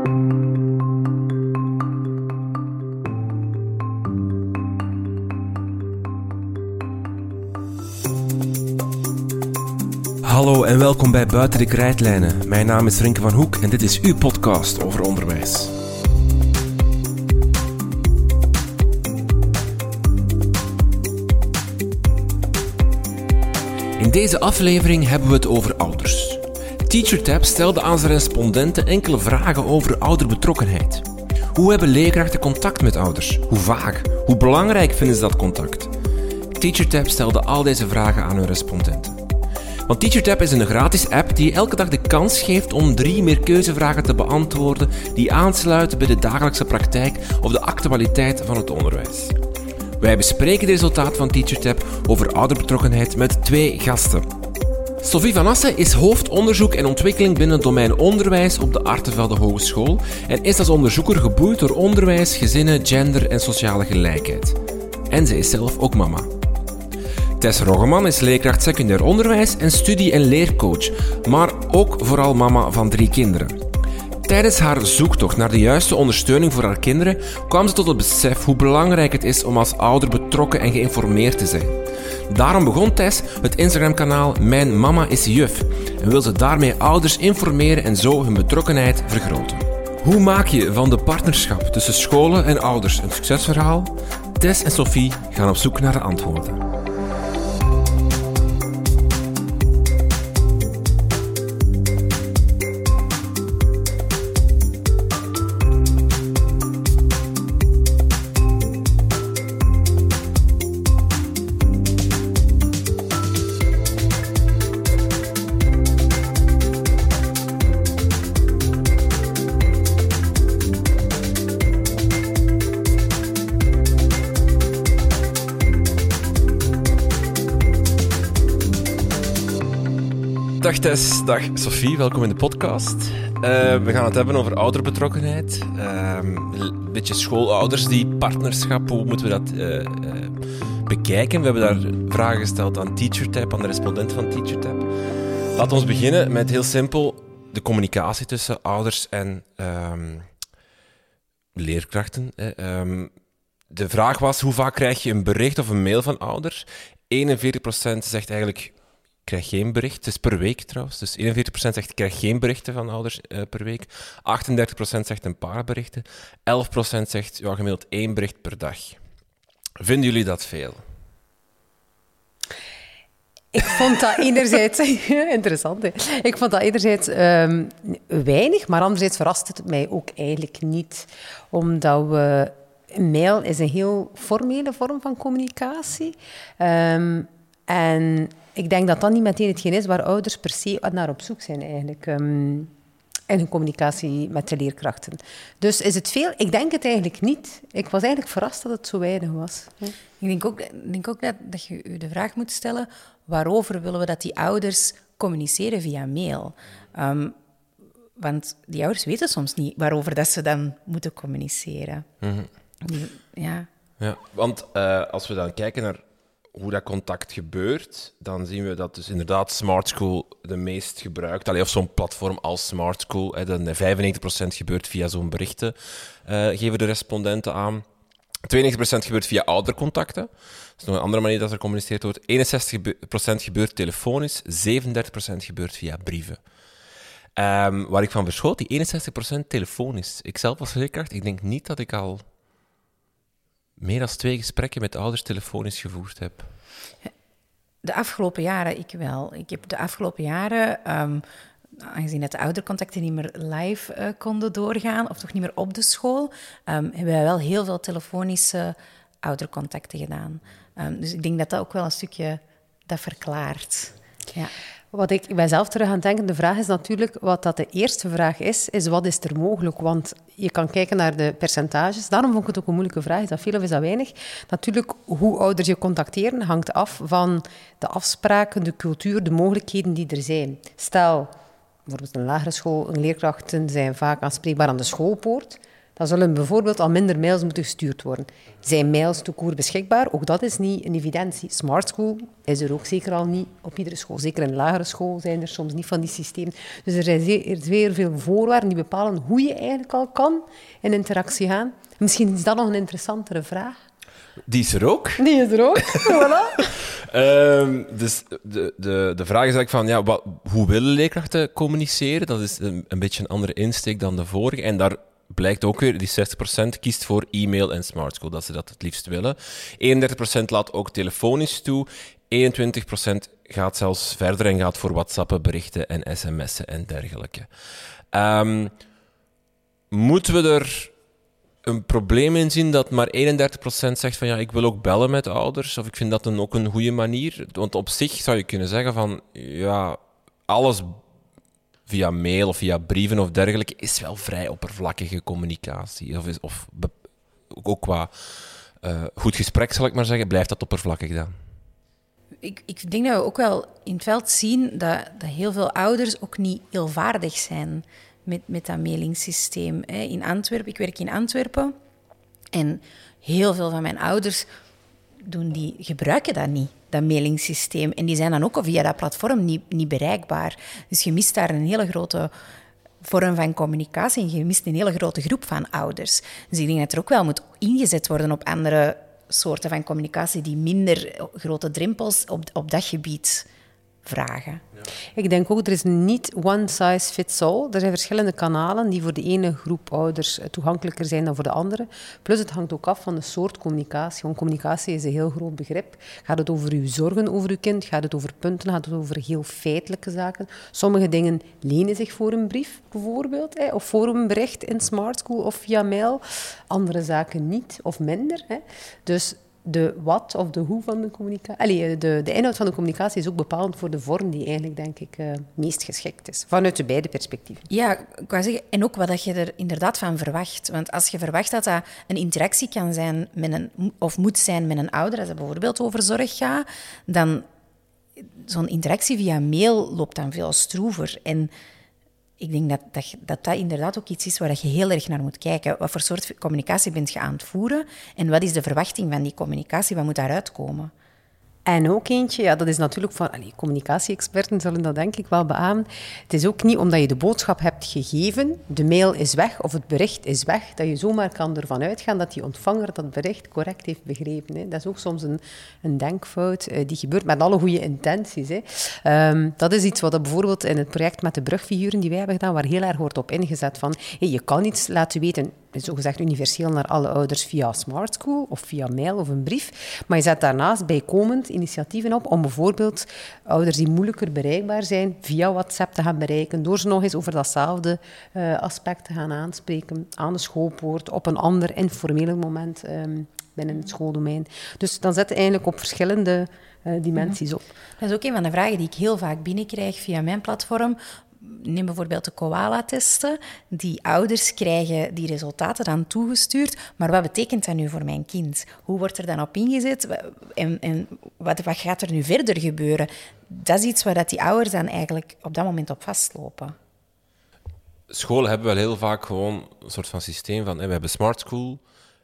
Hallo en welkom bij Buiten de Krijtlijnen. Mijn naam is Rinke van Hoek en dit is uw podcast over onderwijs. In deze aflevering hebben we het over. TeacherTap stelde aan zijn respondenten enkele vragen over ouderbetrokkenheid. Hoe hebben leerkrachten contact met ouders? Hoe vaak? Hoe belangrijk vinden ze dat contact? TeacherTap stelde al deze vragen aan hun respondenten. Want TeacherTap is een gratis app die elke dag de kans geeft om drie meerkeuzevragen te beantwoorden die aansluiten bij de dagelijkse praktijk of de actualiteit van het onderwijs. Wij bespreken de resultaten van TeacherTap over ouderbetrokkenheid met twee gasten. Sophie van Assen is hoofdonderzoek en ontwikkeling binnen het domein onderwijs op de Artevelde Hogeschool en is als onderzoeker geboeid door onderwijs, gezinnen, gender en sociale gelijkheid. En ze is zelf ook mama. Tess Roggeman is leerkracht secundair onderwijs en studie- en leercoach, maar ook vooral mama van drie kinderen. Tijdens haar zoektocht naar de juiste ondersteuning voor haar kinderen kwam ze tot het besef hoe belangrijk het is om als ouder betrokken en geïnformeerd te zijn. Daarom begon Tess het Instagram-kanaal Mijn Mama is Juf en wil ze daarmee ouders informeren en zo hun betrokkenheid vergroten. Hoe maak je van de partnerschap tussen scholen en ouders een succesverhaal? Tess en Sophie gaan op zoek naar de antwoorden. Dag Tess, dag Sophie, welkom in de podcast. Uh, we gaan het hebben over ouderbetrokkenheid. Uh, een beetje schoolouders, die partnerschap, hoe moeten we dat uh, bekijken? We hebben daar vragen gesteld aan TeacherTap, aan de respondent van TeacherTap. Laten we beginnen met heel simpel de communicatie tussen ouders en um, leerkrachten. Um, de vraag was, hoe vaak krijg je een bericht of een mail van ouders? 41% zegt eigenlijk krijg geen bericht. Het is per week trouwens. Dus 41% zegt ik krijg geen berichten van ouders uh, per week. 38% zegt een paar berichten. 11% zegt ja, gemiddeld één bericht per dag. Vinden jullie dat veel? Ik vond dat enerzijds... interessant, hè? Ik vond dat enerzijds um, weinig, maar anderzijds verrast het mij ook eigenlijk niet. Omdat we... Mail is een heel formele vorm van communicatie. Um, en ik denk dat dat niet meteen hetgeen is waar ouders per se naar op zoek zijn eigenlijk. Um, in hun communicatie met de leerkrachten. Dus is het veel? Ik denk het eigenlijk niet. Ik was eigenlijk verrast dat het zo weinig was. Ik denk ook, denk ook dat, dat je je de vraag moet stellen... waarover willen we dat die ouders communiceren via mail? Um, want die ouders weten soms niet waarover dat ze dan moeten communiceren. Mm -hmm. ja. ja, want uh, als we dan kijken naar hoe dat contact gebeurt, dan zien we dat dus inderdaad Smart School de meest gebruikt, allee, of zo'n platform als Smart School, hè, de 95% gebeurt via zo'n berichten, uh, geven de respondenten aan. 92% gebeurt via oudercontacten. Dat is nog een andere manier dat er gecommuniceerd wordt. 61% gebeurt telefonisch, 37% gebeurt via brieven. Um, waar ik van verschoot, die 61% telefonisch. Ik zelf als leerkracht, ik denk niet dat ik al meer dan twee gesprekken met ouders telefonisch gevoerd heb? De afgelopen jaren, ik wel. Ik heb de afgelopen jaren, um, aangezien dat de oudercontacten niet meer live uh, konden doorgaan, of toch niet meer op de school, um, hebben wij wel heel veel telefonische oudercontacten gedaan. Um, dus ik denk dat dat ook wel een stukje dat verklaart. Ja. Wat ik ben zelf terug aan denken, de vraag is natuurlijk, wat dat de eerste vraag is, is wat is er mogelijk? Want je kan kijken naar de percentages. Daarom vond ik het ook een moeilijke vraag. Is dat veel of is dat weinig? Natuurlijk, hoe ouders je contacteren, hangt af van de afspraken, de cultuur, de mogelijkheden die er zijn. Stel, bijvoorbeeld een lagere school, een leerkrachten zijn vaak aanspreekbaar aan de schoolpoort dan zullen bijvoorbeeld al minder mails moeten gestuurd worden. Zijn mails toekoor beschikbaar? Ook dat is niet een evidentie. Smart School is er ook zeker al niet op iedere school. Zeker in lagere school zijn er soms niet van die systemen. Dus er zijn zeer, veel voorwaarden die bepalen hoe je eigenlijk al kan in interactie gaan. Misschien is dat nog een interessantere vraag. Die is er ook. Die is er ook, voilà. Um, dus de, de, de vraag is eigenlijk van, ja, wat, hoe willen leerkrachten communiceren? Dat is een, een beetje een andere insteek dan de vorige. En daar blijkt ook weer, die 60% kiest voor e-mail en smart school, dat ze dat het liefst willen. 31% laat ook telefonisch toe. 21% gaat zelfs verder en gaat voor WhatsAppen, berichten en sms'en en dergelijke. Um, moeten we er een probleem in zien dat maar 31% zegt van ja, ik wil ook bellen met ouders, of ik vind dat een, ook een goede manier? Want op zich zou je kunnen zeggen van ja, alles via mail of via brieven of dergelijke is wel vrij oppervlakkige communicatie. Of, is, of ook qua uh, goed gesprek, zal ik maar zeggen, blijft dat oppervlakkig dan? Ik, ik denk dat we ook wel in het veld zien dat, dat heel veel ouders ook niet heel vaardig zijn met, met dat mailingssysteem. In Antwerpen, ik werk in Antwerpen en heel veel van mijn ouders doen die, gebruiken dat niet, dat mailingssysteem. En die zijn dan ook via dat platform niet, niet bereikbaar. Dus je mist daar een hele grote vorm van communicatie en je mist een hele grote groep van ouders. Dus ik denk dat er ook wel moet ingezet worden op andere soorten van communicatie die minder grote drempels op, op dat gebied vragen. Ik denk ook, er is niet one size fits all. Er zijn verschillende kanalen die voor de ene groep ouders toegankelijker zijn dan voor de andere. Plus het hangt ook af van de soort communicatie. Want communicatie is een heel groot begrip. Gaat het over uw zorgen over uw kind? Gaat het over punten? Gaat het over heel feitelijke zaken? Sommige dingen lenen zich voor een brief, bijvoorbeeld. Of voor een bericht in Smart School of via mail. Andere zaken niet of minder. Dus de wat of de hoe van de communicatie. Eh, de, de inhoud van de communicatie is ook bepalend voor de vorm die eigenlijk, denk ik, uh, meest geschikt is. Vanuit de beide perspectieven. Ja, ik wou zeggen, en ook wat je er inderdaad van verwacht. Want als je verwacht dat dat een interactie kan zijn met een, of moet zijn met een ouder, als het bijvoorbeeld over zorg gaat, dan zo'n interactie via mail loopt dan veel stroever. En ik denk dat dat, dat dat inderdaad ook iets is waar je heel erg naar moet kijken. Wat voor soort communicatie bent je aan het voeren en wat is de verwachting van die communicatie? Wat moet daaruit komen? En ook eentje, ja, dat is natuurlijk van... communicatie-experten zullen dat denk ik wel beamen. Het is ook niet omdat je de boodschap hebt gegeven, de mail is weg of het bericht is weg, dat je zomaar kan ervan uitgaan dat die ontvanger dat bericht correct heeft begrepen. Hè. Dat is ook soms een, een denkfout uh, die gebeurt met alle goede intenties. Hè. Um, dat is iets wat bijvoorbeeld in het project met de brugfiguren die wij hebben gedaan, waar heel erg wordt op ingezet van je kan iets laten weten zogezegd universeel naar alle ouders via Smart School of via mail of een brief. Maar je zet daarnaast bijkomend initiatieven op om bijvoorbeeld ouders die moeilijker bereikbaar zijn via WhatsApp te gaan bereiken, door ze nog eens over datzelfde uh, aspect te gaan aanspreken aan de schoolpoort, op een ander informeel moment um, binnen het schooldomein. Dus dan zet je eigenlijk op verschillende uh, dimensies op. Dat is ook een van de vragen die ik heel vaak binnenkrijg via mijn platform neem bijvoorbeeld de koala-testen. Die ouders krijgen die resultaten dan toegestuurd. Maar wat betekent dat nu voor mijn kind? Hoe wordt er dan op ingezet? En, en wat, wat, gaat er nu verder gebeuren? Dat is iets waar dat die ouders dan eigenlijk op dat moment op vastlopen. Scholen hebben wel heel vaak gewoon een soort van systeem van... we hebben Smart School...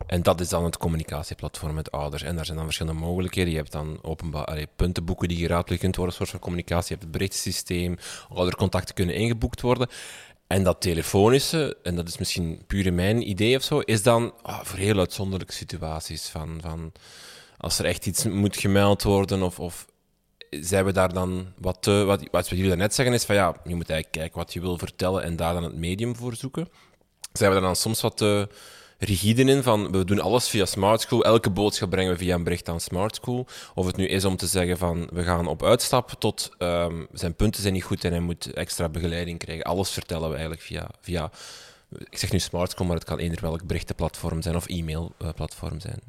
En dat is dan het communicatieplatform met ouders. En daar zijn dan verschillende mogelijkheden. Je hebt dan openbaar puntenboeken die geraadpleegd kunt worden, soort van communicatie. Je hebt het berichtsysteem, oudercontacten kunnen ingeboekt worden. En dat telefonische, en dat is misschien puur mijn idee of zo, is dan ah, voor heel uitzonderlijke situaties. Van, van als er echt iets moet gemeld worden of, of zijn we daar dan wat te, wat, wat jullie daarnet zeggen is van ja, je moet eigenlijk kijken wat je wil vertellen en daar dan het medium voor zoeken. Zijn we daar dan soms wat te rigide in van we doen alles via Smart School, elke boodschap brengen we via een bericht aan Smart School. Of het nu is om te zeggen van we gaan op uitstap tot um, zijn punten zijn niet goed en hij moet extra begeleiding krijgen. Alles vertellen we eigenlijk via, via ik zeg nu Smart School, maar het kan eender welk berichtenplatform zijn of e-mailplatform zijn.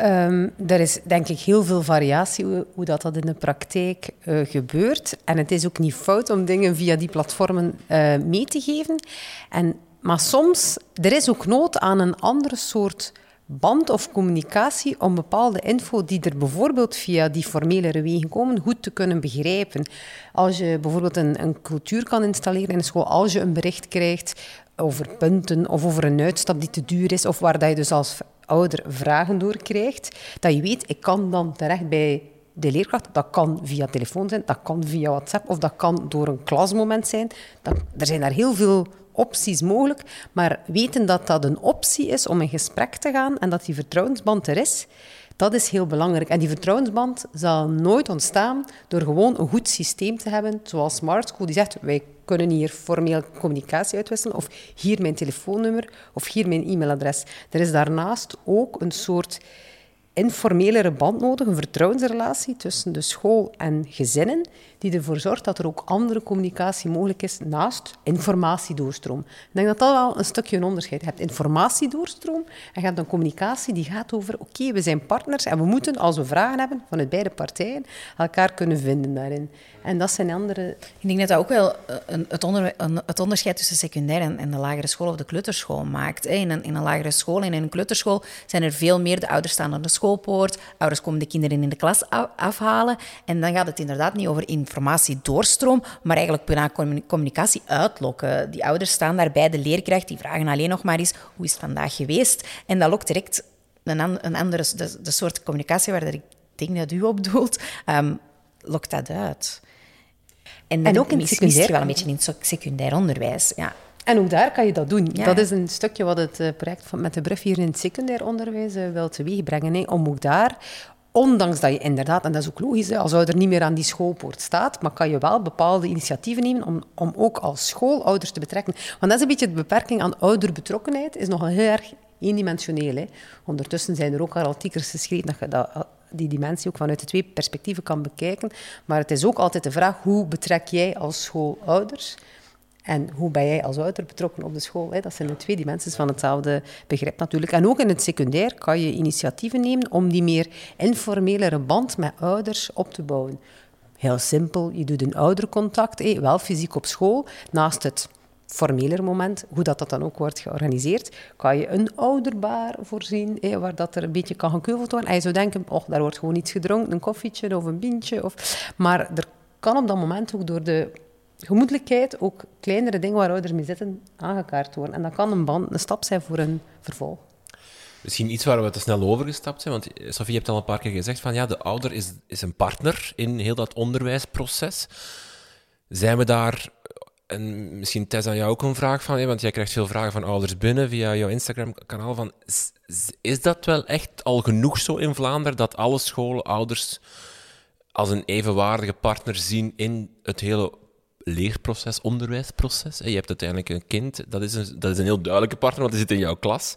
Um, er is denk ik heel veel variatie hoe, dat, dat in de praktijk uh, gebeurt. En het is ook niet fout om dingen via die platformen uh, mee te geven. En maar soms, er is ook nood aan een andere soort band of communicatie om bepaalde info die er bijvoorbeeld via die formele wegen komen, goed te kunnen begrijpen. Als je bijvoorbeeld een, een cultuur kan installeren in een school, als je een bericht krijgt over punten of over een uitstap die te duur is, of waar dat je dus als ouder vragen door krijgt, dat je weet, ik kan dan terecht bij de leerkracht. Dat kan via telefoon zijn, dat kan via WhatsApp of dat kan door een klasmoment zijn. Dat, er zijn daar heel veel opties mogelijk, maar weten dat dat een optie is om in gesprek te gaan en dat die vertrouwensband er is, dat is heel belangrijk. En die vertrouwensband zal nooit ontstaan door gewoon een goed systeem te hebben, zoals Smart School, die zegt, wij kunnen hier formeel communicatie uitwisselen, of hier mijn telefoonnummer, of hier mijn e-mailadres. Er is daarnaast ook een soort informelere band nodig, een vertrouwensrelatie tussen de school en gezinnen, die ervoor zorgt dat er ook andere communicatie mogelijk is naast informatiedoorstroom. Ik denk dat dat wel een stukje een onderscheid Je hebt informatiedoorstroom en je een communicatie die gaat over oké, we zijn partners en we moeten, als we vragen hebben vanuit beide partijen, elkaar kunnen vinden daarin. En dat zijn andere... Ik denk dat dat ook wel eh, een, het, onderscheid tussen secundair en, en, de lagere school of de kleuterschool maakt. In een, in een lagere school en in een kleuterschool zijn er veel meer, de ouders aan de schoolpoort, ouders komen de kinderen in de klas afhalen en dan gaat het inderdaad niet over informatie doorstroom, maar eigenlijk bijna communicatie uitlokken. Die ouders staan daar bij de leerkracht, die vragen alleen nog maar eens, hoe is het vandaag geweest? En dat lokt direct een, een andere, de, de soort communicatie waar ik denk dat u op doelt, um, lokt dat uit. En, en ook in het secundair. wel een beetje in het secundair onderwijs. Ja. En ook daar kan je dat doen. Dat is een stukje wat het eh, project van met de Bruf hier in het secundair onderwijs uh, wil teweegbrengen. Hè, om ook daar, ondanks dat je inderdaad, en dat is ook logisch, als ouder niet meer aan die schoolpoort staat, maar kan je wel bepaalde initiatieven nemen om, om ook als school ouders te betrekken. Want dat is een beetje de beperking aan ouderbetrokkenheid, is nog heel erg eendimensioneel. Hè. Ondertussen zijn er ook al artikels geschreven dat je dat die dimensie ook vanuit de twee perspectieven kan bekijken. Maar het is ook altijd de vraag, hoe betrek jij als school ouders? En hoe ben jij als ouder betrokken op de school? Dat zijn de twee dimensies van hetzelfde begrip natuurlijk. En ook in het secundair kan je initiatieven nemen om die meer informelere band met ouders op te bouwen. Heel simpel, je doet een oudercontact, wel fysiek op school, naast het formeler moment, hoe dat, dat dan ook wordt georganiseerd, kan je een ouderbaar voorzien, waar dat er een beetje kan gekeuveld worden. En je zou denken, oh, daar wordt gewoon iets gedronken, een koffietje of een bintje. Of... Maar er kan op dat moment ook door de gemoedelijkheid ook kleinere dingen waar ouders mee zitten aangekaart worden. En dat kan een, band, een stap zijn voor een vervolg. Misschien iets waar we te snel overgestapt zijn, want Sofie, je hebt al een paar keer gezegd van ja, de ouder is, is een partner in heel dat onderwijsproces. Zijn we daar en misschien Tess aan jou ook een vraag van, want jij krijgt veel vragen van ouders binnen via jouw Instagram-kanaal. Van, is, dat wel echt al genoeg zo in Vlaanderen dat alle scholen ouders als een evenwaardige partner zien in het hele leerproces, onderwijsproces? Je hebt uiteindelijk een kind, dat is een, dat is een heel duidelijke partner, want die zit in jouw klas.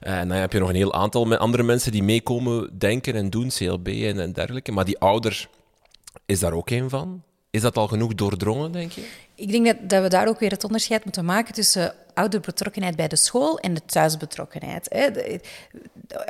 En dan heb je nog een heel aantal andere mensen die meekomen denken en doen, CLB en, dergelijke. Maar die ouder is daar ook een van? Is dat al genoeg doordrongen, denk je? Ik denk dat, dat we daar ook weer het onderscheid moeten maken tussen ouderbetrokkenheid bij de school en de thuisbetrokkenheid.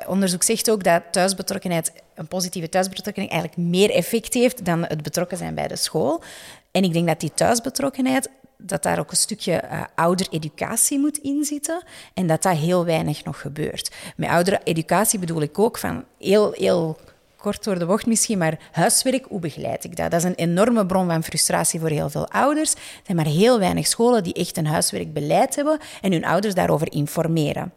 Onderzoek zegt ook dat thuisbetrokkenheid, een positieve thuisbetrokkenheid eigenlijk meer effect heeft dan het betrokken zijn bij de school. En ik denk dat die thuisbetrokkenheid dat daar ook een stukje uh, oudereducatie moet inzitten en dat dat heel weinig nog gebeurt. Met oudereducatie bedoel ik ook van heel, heel kort door de bocht misschien, maar huiswerk, hoe begeleid ik dat? Dat is een enorme bron van frustratie voor heel veel ouders. Er zijn maar heel weinig scholen die echt een huiswerkbeleid hebben en hun ouders daarover informeren.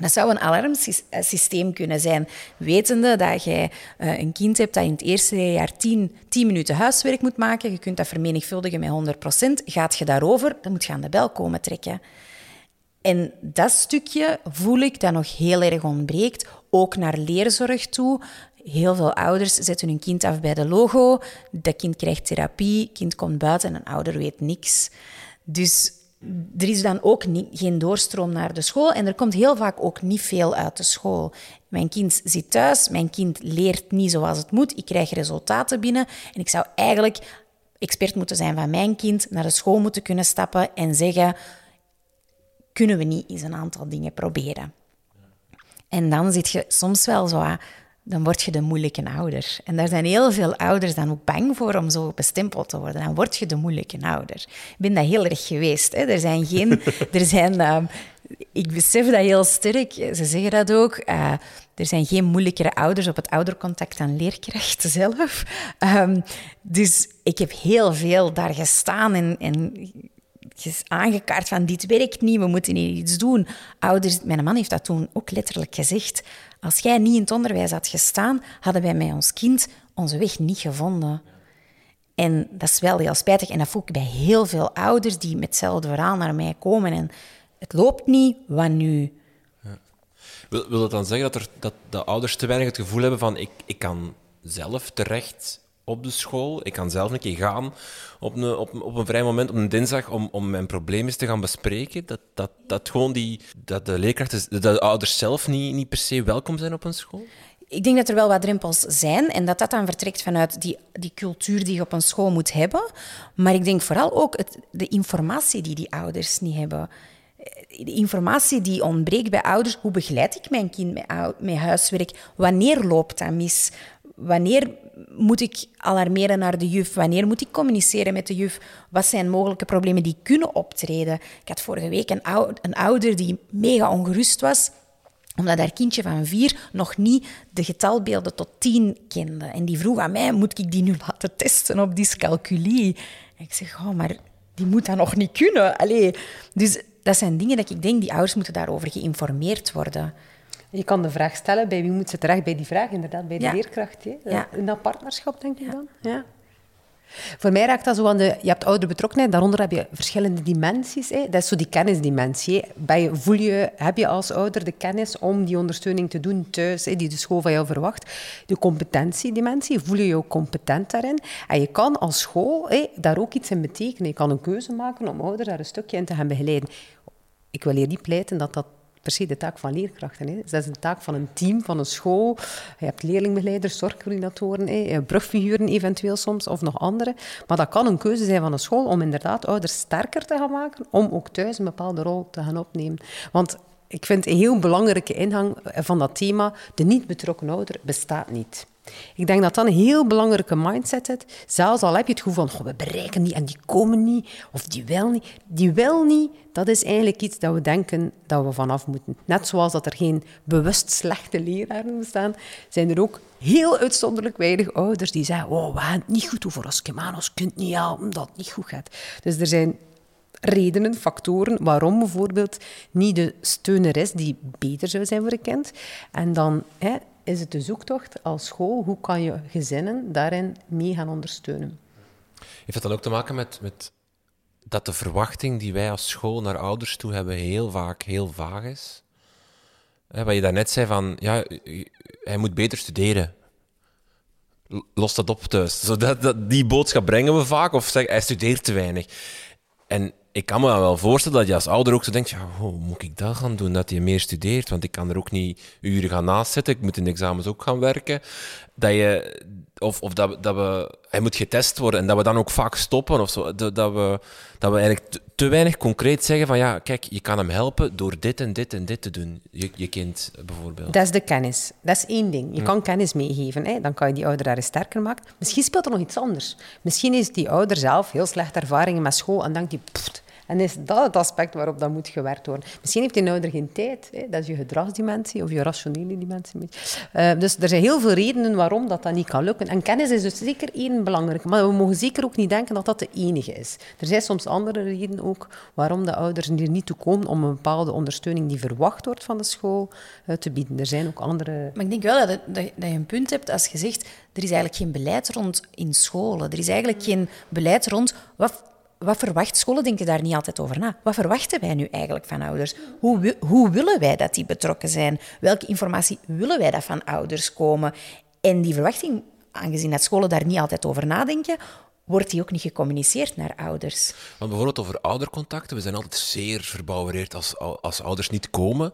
Dat zou een alarmsysteem kunnen zijn, wetende dat jij eh, een kind hebt dat in het eerste jaar 10, 10 minuten huiswerk moet maken. Je kunt dat vermenigvuldigen met 100%. Gaat je daarover, dan moet je aan de bel komen trekken. En dat stukje voel ik dat nog heel erg ontbreekt, ook naar leerzorg toe. Heel veel ouders zetten hun kind af bij de logo. Dat kind krijgt therapie, kind komt buiten en een ouder weet niks. Dus er is dan ook niet, geen doorstroom naar de school en er komt heel vaak ook niet veel uit de school. Mijn kind zit thuis, mijn kind leert niet zoals het moet, ik krijg resultaten binnen en ik zou eigenlijk expert moeten zijn van mijn kind, naar de school moeten kunnen stappen en zeggen, kunnen we niet eens een aantal dingen proberen? En dan zit je soms wel zo dan word je de moeilijke ouder. En daar zijn heel veel ouders dan ook bang voor om zo bestempeld te worden. Dan word je de moeilijke ouder. Ik ben dat heel erg geweest. Hè. Er zijn geen... er zijn, uh, ik besef dat heel sterk. Ze zeggen dat ook. Uh, er zijn geen moeilijkere ouders op het oudercontact dan leerkrachten zelf. Um, dus ik heb heel veel daar gestaan en, en aangekaart van dit werkt niet, we moeten hier iets doen. Ouders, mijn man heeft dat toen ook letterlijk gezegd. Als jij niet in het onderwijs had gestaan, hadden wij met ons kind onze weg niet gevonden. En dat is wel heel spijtig. En dat voel ik bij heel veel ouders die met hetzelfde verhaal naar mij komen. En het loopt niet, wat nu? Wil, wil dat dan zeggen dat, er, dat de ouders te weinig het gevoel hebben van ik, ik kan zelf terecht op de school. Ik kan zelf een keer gaan op een, op, op een vrij moment, op een dinsdag, om, om mijn probleem eens te gaan bespreken. Dat, dat, dat gewoon die, dat de leerkrachten, dat de ouders zelf niet, niet per se welkom zijn op een school? Ik denk dat er wel wat drempels zijn en dat dat dan vertrekt vanuit die, die cultuur die je op een school moet hebben. Maar ik denk vooral ook het, de informatie die die ouders niet hebben de informatie die ontbreekt bij ouders. Hoe begeleid ik mijn kind met, met huiswerk? Wanneer loopt dat mis? Wanneer moet ik alarmeren naar de juf? Wanneer moet ik communiceren met de juf? Wat zijn mogelijke problemen die kunnen optreden? Ik had vorige week een, een ouder die mega ongerust was omdat haar kindje van vier nog niet de getalbeelden tot tien kende. En die vroeg aan mij, moet ik die nu laten testen op dyscalculie? Ik zeg, oh, maar die moet dat nog niet kunnen. Allee. Dus dat zijn dingen dat ik denk, die ouders moeten daarover geïnformeerd worden. Je kan de vraag stellen, bij wie moet ze terecht bij die vraag? Inderdaad, bij de leerkracht. Hè? Ja. In dat partnerschap, denk ik dan. Ja. Voor mij raakt dat zo aan de... Je hebt oude betrokkenheid, daaronder heb je verschillende dimensies. Hè. Dat is zo die kennisdimensie. Bij je, voel je, heb je als ouder de kennis om die ondersteuning te doen thuis, hè, die de school van jou verwacht. De competentiedimensie, voel je je ook competent daarin. En je kan als school hè, daar ook iets in betekenen. Je kan een keuze maken om ouders daar een stukje in te gaan begeleiden. Ik wil hier niet pleiten dat dat se de taak van leerkrachten. Hè. Dat is een taak van een team, van een school. Je hebt leerlingbegeleiders, zorgcoördinatoren, brugfiguren eventueel soms, of nog andere. Maar dat kan een keuze zijn van een school om inderdaad ouders sterker te gaan maken, om ook thuis een bepaalde rol te gaan opnemen. Want ik vind een heel belangrijke ingang van dat thema, de niet betrokken ouder bestaat niet. Ik denk dat dat een heel belangrijke mindset is. Zelfs al heb je het gevoel van, we bereiken die en die komen niet, of die wil niet. Die wil niet, dat is eigenlijk iets dat we denken dat we vanaf moeten. Net zoals dat er geen bewust slechte leraren bestaan, zijn er ook heel uitzonderlijk weinig ouders die zeggen, oh, we gaan het niet goed doen voor ons kind, ons niet helpen, omdat het niet goed gaat. Dus er zijn redenen, factoren waarom bijvoorbeeld niet de steuner is die beter zou zijn voor een kind. En dan hè, is het de zoektocht als school, hoe kan je gezinnen daarin mee gaan ondersteunen? Heeft dat dan ook te maken met, met dat de verwachting die wij als school naar ouders toe hebben heel vaak heel vaag is? wat je daarnet zei van, ja, hij moet beter studeren. Los dat op thuis. Zodat, dat, die boodschap brengen we vaak, of zeg, hij studeert te weinig. En ik kan me wel voorstellen dat je als ouder ook zo denkt, ja, hoe moet ik dat gaan doen, dat je meer studeert? Want ik kan er ook niet uren gaan naast zitten, ik moet in de examens ook gaan werken. Dat je, of of dat, dat we, hij moet getest worden en dat we dan ook vaak stoppen of zo. Dat, dat we, dat we eigenlijk te, weinig concreet zeggen van, ja, kijk, je kan hem helpen door dit en dit en dit te doen, je, je kind bijvoorbeeld. Dat is de kennis. Dat is één ding. Je kan kennis meegeven, hè? dan kan je die ouder daar eens sterker maken. Misschien speelt er nog iets anders. Misschien is die ouder zelf heel slechte ervaringen met school en denkt hij, en is dat het aspect waarop dat moet gewerkt worden. Misschien heeft die ouder geen tijd. Hè? Dat is je gedragsdimensie of je rationele dimensie. Uh, dus er zijn heel veel redenen waarom dat, dat niet kan lukken. En kennis is dus zeker één belangrijke. Maar we mogen zeker ook niet denken dat dat de enige is. Er zijn soms andere redenen ook waarom de ouders er niet toe komen om een bepaalde ondersteuning die verwacht wordt van de school uh, te bieden. Er zijn ook andere... Maar ik denk wel dat, dat, dat je een punt hebt als je zegt er is eigenlijk geen beleid rond in scholen. Er is eigenlijk geen beleid rond wat wat verwacht scholen denken daar niet altijd over na. Wat verwachten wij nu eigenlijk van ouders? Hoe, hoe willen wij dat die betrokken zijn? Welke informatie willen wij dat van ouders komen? En die verwachting, aangezien dat scholen daar niet altijd over nadenken, wordt die ook niet gecommuniceerd naar ouders. Want bijvoorbeeld over oudercontacten, we zijn altijd zeer verbouwereerd als, als ouders niet komen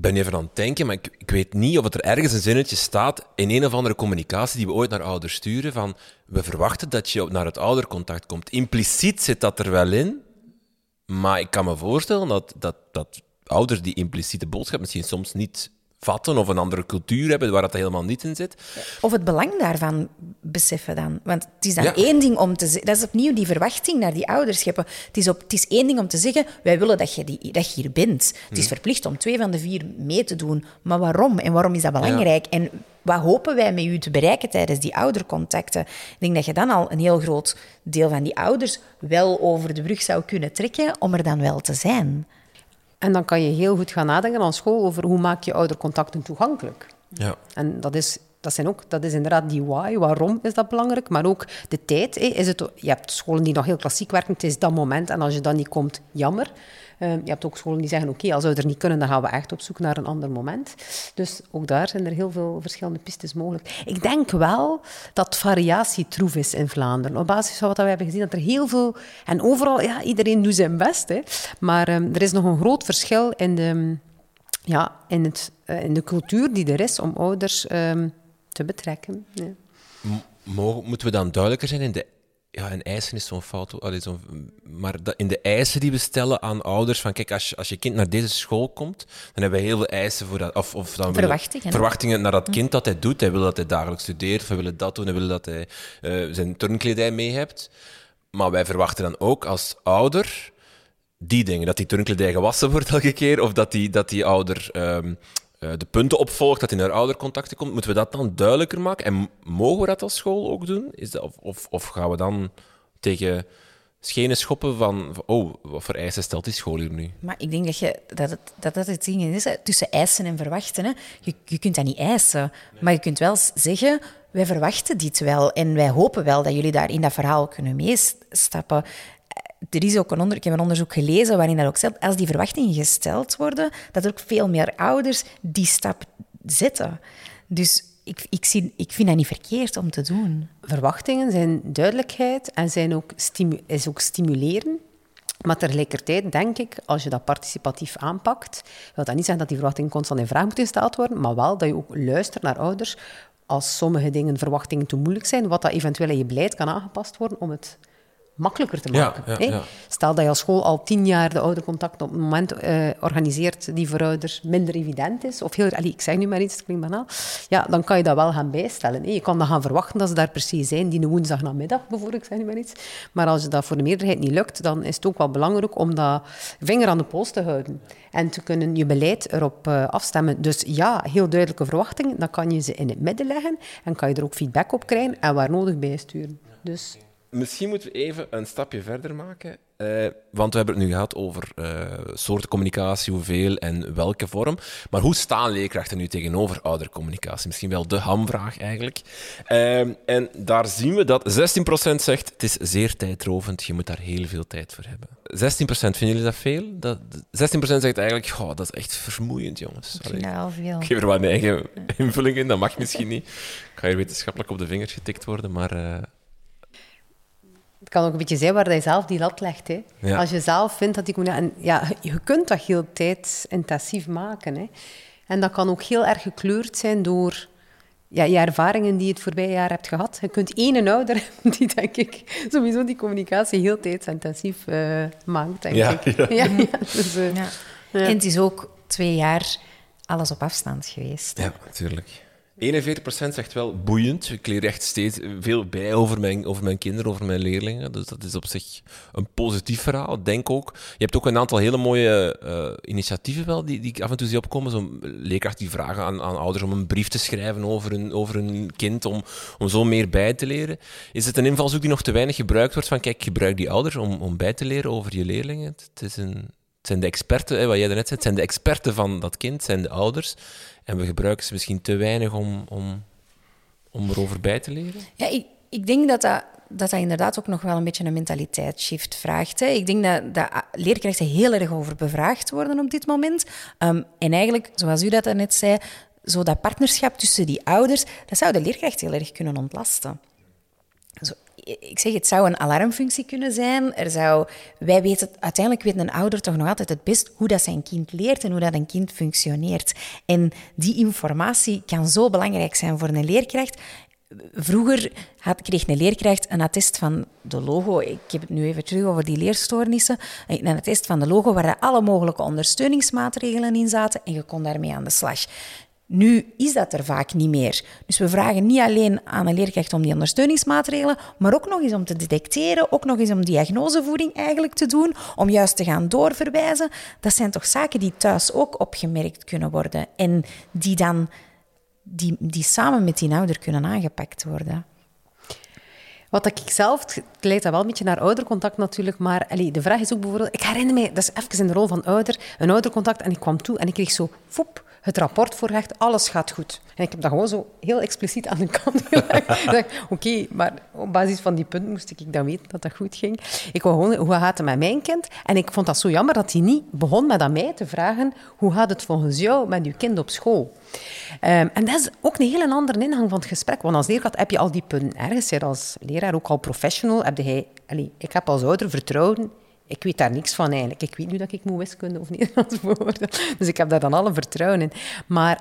ben even aan het denken, maar ik, ik, weet niet of het er ergens een zinnetje staat in een of andere communicatie die we ooit naar ouders sturen, van we verwachten dat je naar het oudercontact komt. Impliciet zit dat er wel in, maar ik kan me voorstellen dat, dat, dat ouders die impliciete boodschap misschien soms niet vatten of een andere cultuur hebben waar dat helemaal niet in zit. Of het belang daarvan beseffen dan. Want het is dan Ja. één ding om te zeggen... Dat is opnieuw die verwachting naar die ouders scheppen. Het is, op, het is één ding om te zeggen, wij willen dat je, die, dat je hier bent. Het is verplicht om twee van de vier mee te doen. Maar waarom? En waarom is dat belangrijk? En wat hopen wij met u te bereiken tijdens die oudercontacten? Ik denk dat je dan al een heel groot deel van die ouders wel over de brug zou kunnen trekken om er dan wel te zijn. En dan kan je heel goed gaan nadenken aan school over hoe maak je oudercontacten toegankelijk. Ja. En dat is, dat, zijn ook, dat is inderdaad die why, waarom is dat belangrijk, maar ook de tijd. Is het, je hebt scholen die nog heel klassiek werken, het is dat moment en als je dan niet komt, jammer. Eh, je hebt ook scholen die zeggen, oké, als we er niet kunnen, dan gaan we echt op zoek naar een ander moment. Dus ook daar zijn er heel veel verschillende pistes mogelijk. Ik denk wel dat variatie troef is in Vlaanderen. Op basis van wat we hebben gezien, dat er heel veel... En overal, ja, iedereen doet zijn best, hè. maar ehm, er is nog een groot verschil in de ja, in, het, eh, in de cultuur die er is om ouders ehm, te betrekken. Ja. Moeten we dan duidelijker zijn in de... Ja, in eisen is zo'n fout. allee, zo'n- maar dat- in de eisen die we stellen aan ouders, van kijk, als je, als je kind naar deze school komt, dan hebben we heel veel eisen voor dat. Of, of dan Verwachtingen, verwachtingen naar dat kind dat hij doet. Hij wil dat hij dagelijks studeert, of hij wil dat doen, hij wil dat hij eh, zijn turnkledij mee hebt. Maar wij verwachten dan ook als ouder die dingen. Dat die turnkledij gewassen wordt elke keer, of dat die, dat die ouder ehm, eh, de punten opvolgt, dat hij naar oudercontacten komt. Moeten we dat dan duidelijker maken? En mogen we dat als school ook doen? Is dat, of, of, of gaan we dan tegen schenen schoppen van, oh, wat voor eisen stelt die school hier nu? Maar ik denk dat je, dat, het, dat dat het ding is, hè, tussen eisen en verwachten. Hè. Je, je kunt dat niet eisen, maar je kunt wel zeggen, wij verwachten dit wel en wij hopen wel dat jullie daar in dat verhaal kunnen meestappen. Er is ook een onder, ik heb een onderzoek gelezen waarin dat ook stelt, als die verwachtingen gesteld worden, dat er ook veel meer ouders die stap zetten. Dus ik, ik, zie, ik vind dat niet verkeerd om te doen. Verwachtingen zijn duidelijkheid en zijn ook is ook stimuleren. Maar tegelijkertijd denk ik, als je dat participatief aanpakt, wil dat niet zeggen dat die verwachtingen constant in vraag moeten gesteld worden, maar wel dat je ook luistert naar ouders als sommige dingen, verwachtingen te moeilijk zijn, wat dat eventueel in je beleid kan aangepast worden om het makkelijker te maken. ja, hè. ja. Stel dat je als school al tien jaar de oudercontact op het moment eh, organiseert die voor ouders minder evident is, of heel, allee, ik zeg nu maar iets, het klinkt banaal, ja, dan kan je dat wel gaan bijstellen. hè. Je kan dan gaan verwachten dat ze daar precies zijn, die een woensdagnamiddag bijvoorbeeld, ik zeg nu maar iets. Maar als je dat voor de meerderheid niet lukt, dan is het ook wel belangrijk om dat vinger aan de pols te houden en te kunnen je beleid erop eh, afstemmen. Dus ja, heel duidelijke verwachtingen, dan kan je ze in het midden leggen en kan je er ook feedback op krijgen en waar nodig bijsturen. Dus... Misschien moeten we even een stapje verder maken. eh, want we hebben het nu gehad over eh, soorten communicatie, hoeveel en welke vorm. Maar hoe staan leerkrachten nu tegenover oudercommunicatie? Misschien wel de hamvraag eigenlijk. Ehm, en daar zien we dat 16% zegt het is zeer tijdrovend, je moet daar heel veel tijd voor hebben. 16% vinden jullie dat veel? Dat, 16% zegt eigenlijk, goh, dat is echt vermoeiend, jongens. Allee. Ik geef er wel mijn eigen invulling in, dat mag misschien niet. Ik ga hier wetenschappelijk op de vingers getikt worden, maar... Het kan ook een beetje zijn waar je zelf die lat legt. Hè. Ja. Als je zelf vindt dat die communicatie... En ja, je kunt dat heel tijdsintensief maken. Hè. En dat kan ook heel erg gekleurd zijn door ja, je ervaringen die je het voorbije jaar hebt gehad. Je kunt één ouder hebben die, denk ik, sowieso die communicatie heel tijdsintensief eh, maakt, denk Ja, ik. ja. Ja, ja, dus, eh, Ja. En het is ook twee jaar alles op afstand geweest. Ja, natuurlijk. 41% zegt wel boeiend. Ik leer echt steeds veel bij over mijn, over mijn kinderen, over mijn leerlingen. Dus dat is op zich een positief verhaal. Denk ook. Je hebt ook een aantal hele mooie eh, initiatieven wel die, die ik af en toe zie opkomen. Zo'n leerkracht die vragen aan, aan ouders om een brief te schrijven over een, over een kind, om, om zo meer bij te leren. Is het een invalshoek die nog te weinig gebruikt wordt? Van kijk, gebruik die ouders om, om bij te leren over je leerlingen. Het is een, het zijn de experten, hè, wat jij daarnet zei, het zijn de experten van dat kind, het zijn de ouders. En we gebruiken ze misschien te weinig om, om, om erover bij te leren. Ja, ik, ik denk dat dat, dat dat inderdaad ook nog wel een beetje een mentaliteitsshift vraagt. Hè. Ik denk dat, dat leerkrachten heel erg over bevraagd worden op dit moment. Ehm, en eigenlijk, zoals u dat net zei, zo dat partnerschap tussen die ouders, dat zou de leerkracht heel erg kunnen ontlasten. Zo, ik zeg, het zou een alarmfunctie kunnen zijn. Er zou, wij weten, uiteindelijk weet een ouder toch nog altijd het best hoe dat zijn kind leert en hoe dat een kind functioneert. En die informatie kan zo belangrijk zijn voor een leerkracht. Vroeger had, kreeg een leerkracht een attest van de logo. Ik heb het nu even terug over die leerstoornissen. Een attest van de logo waar alle mogelijke ondersteuningsmaatregelen in zaten en je kon daarmee aan de slag. Nu is dat er vaak niet meer. Dus we vragen niet alleen aan een leerkracht om die ondersteuningsmaatregelen, maar ook nog eens om te detecteren, ook nog eens om diagnosevoering eigenlijk te doen, om juist te gaan doorverwijzen. Dat zijn toch zaken die thuis ook opgemerkt kunnen worden en die dan die, die samen met die ouder kunnen aangepakt worden. Wat ik zelf, het leidt dat wel een beetje naar oudercontact natuurlijk, maar de vraag is ook bijvoorbeeld, ik herinner me, dat is even in de rol van ouder, een oudercontact en ik kwam toe en ik kreeg zo, foep, het rapport voorgelegd, alles gaat goed. En ik heb dat gewoon zo heel expliciet aan de kant gelegd. Oké, maar op basis van die punten moest ik dan weten dat dat goed ging. Ik wou gewoon, hoe gaat het met mijn kind? En ik vond dat zo jammer dat hij niet begon met aan mij te vragen, hoe gaat het volgens jou met je kind op school? Um, en dat is ook een hele andere ingang van het gesprek. Want als leerkracht heb je al die punten ergens. Je als leraar ook al professional. Heb je, allez, ik heb als ouder vertrouwen ik weet daar niks van eigenlijk. Ik weet nu dat ik moet wiskunde of Nederlands woorden. Dus ik heb daar dan alle vertrouwen in. Maar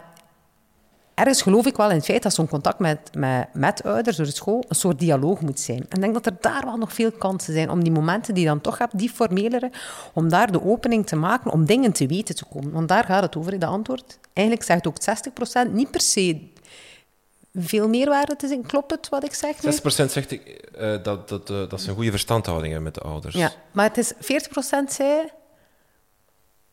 ergens geloof ik wel in het feit dat zo'n contact met, met, met ouders door de school een soort dialoog moet zijn. En ik denk dat er daar wel nog veel kansen zijn om die momenten die je dan toch hebt, die formelere, om daar de opening te maken, om dingen te weten te komen. Want daar gaat het over, de antwoord. Eigenlijk zegt ook 60% niet per se veel meerwaarde te zijn. Klopt het wat ik zeg? 6% zegt ik, uh, dat, dat, uh, dat ze een goede verstandhouding hebben met de ouders. Ja, maar het is 40% zei...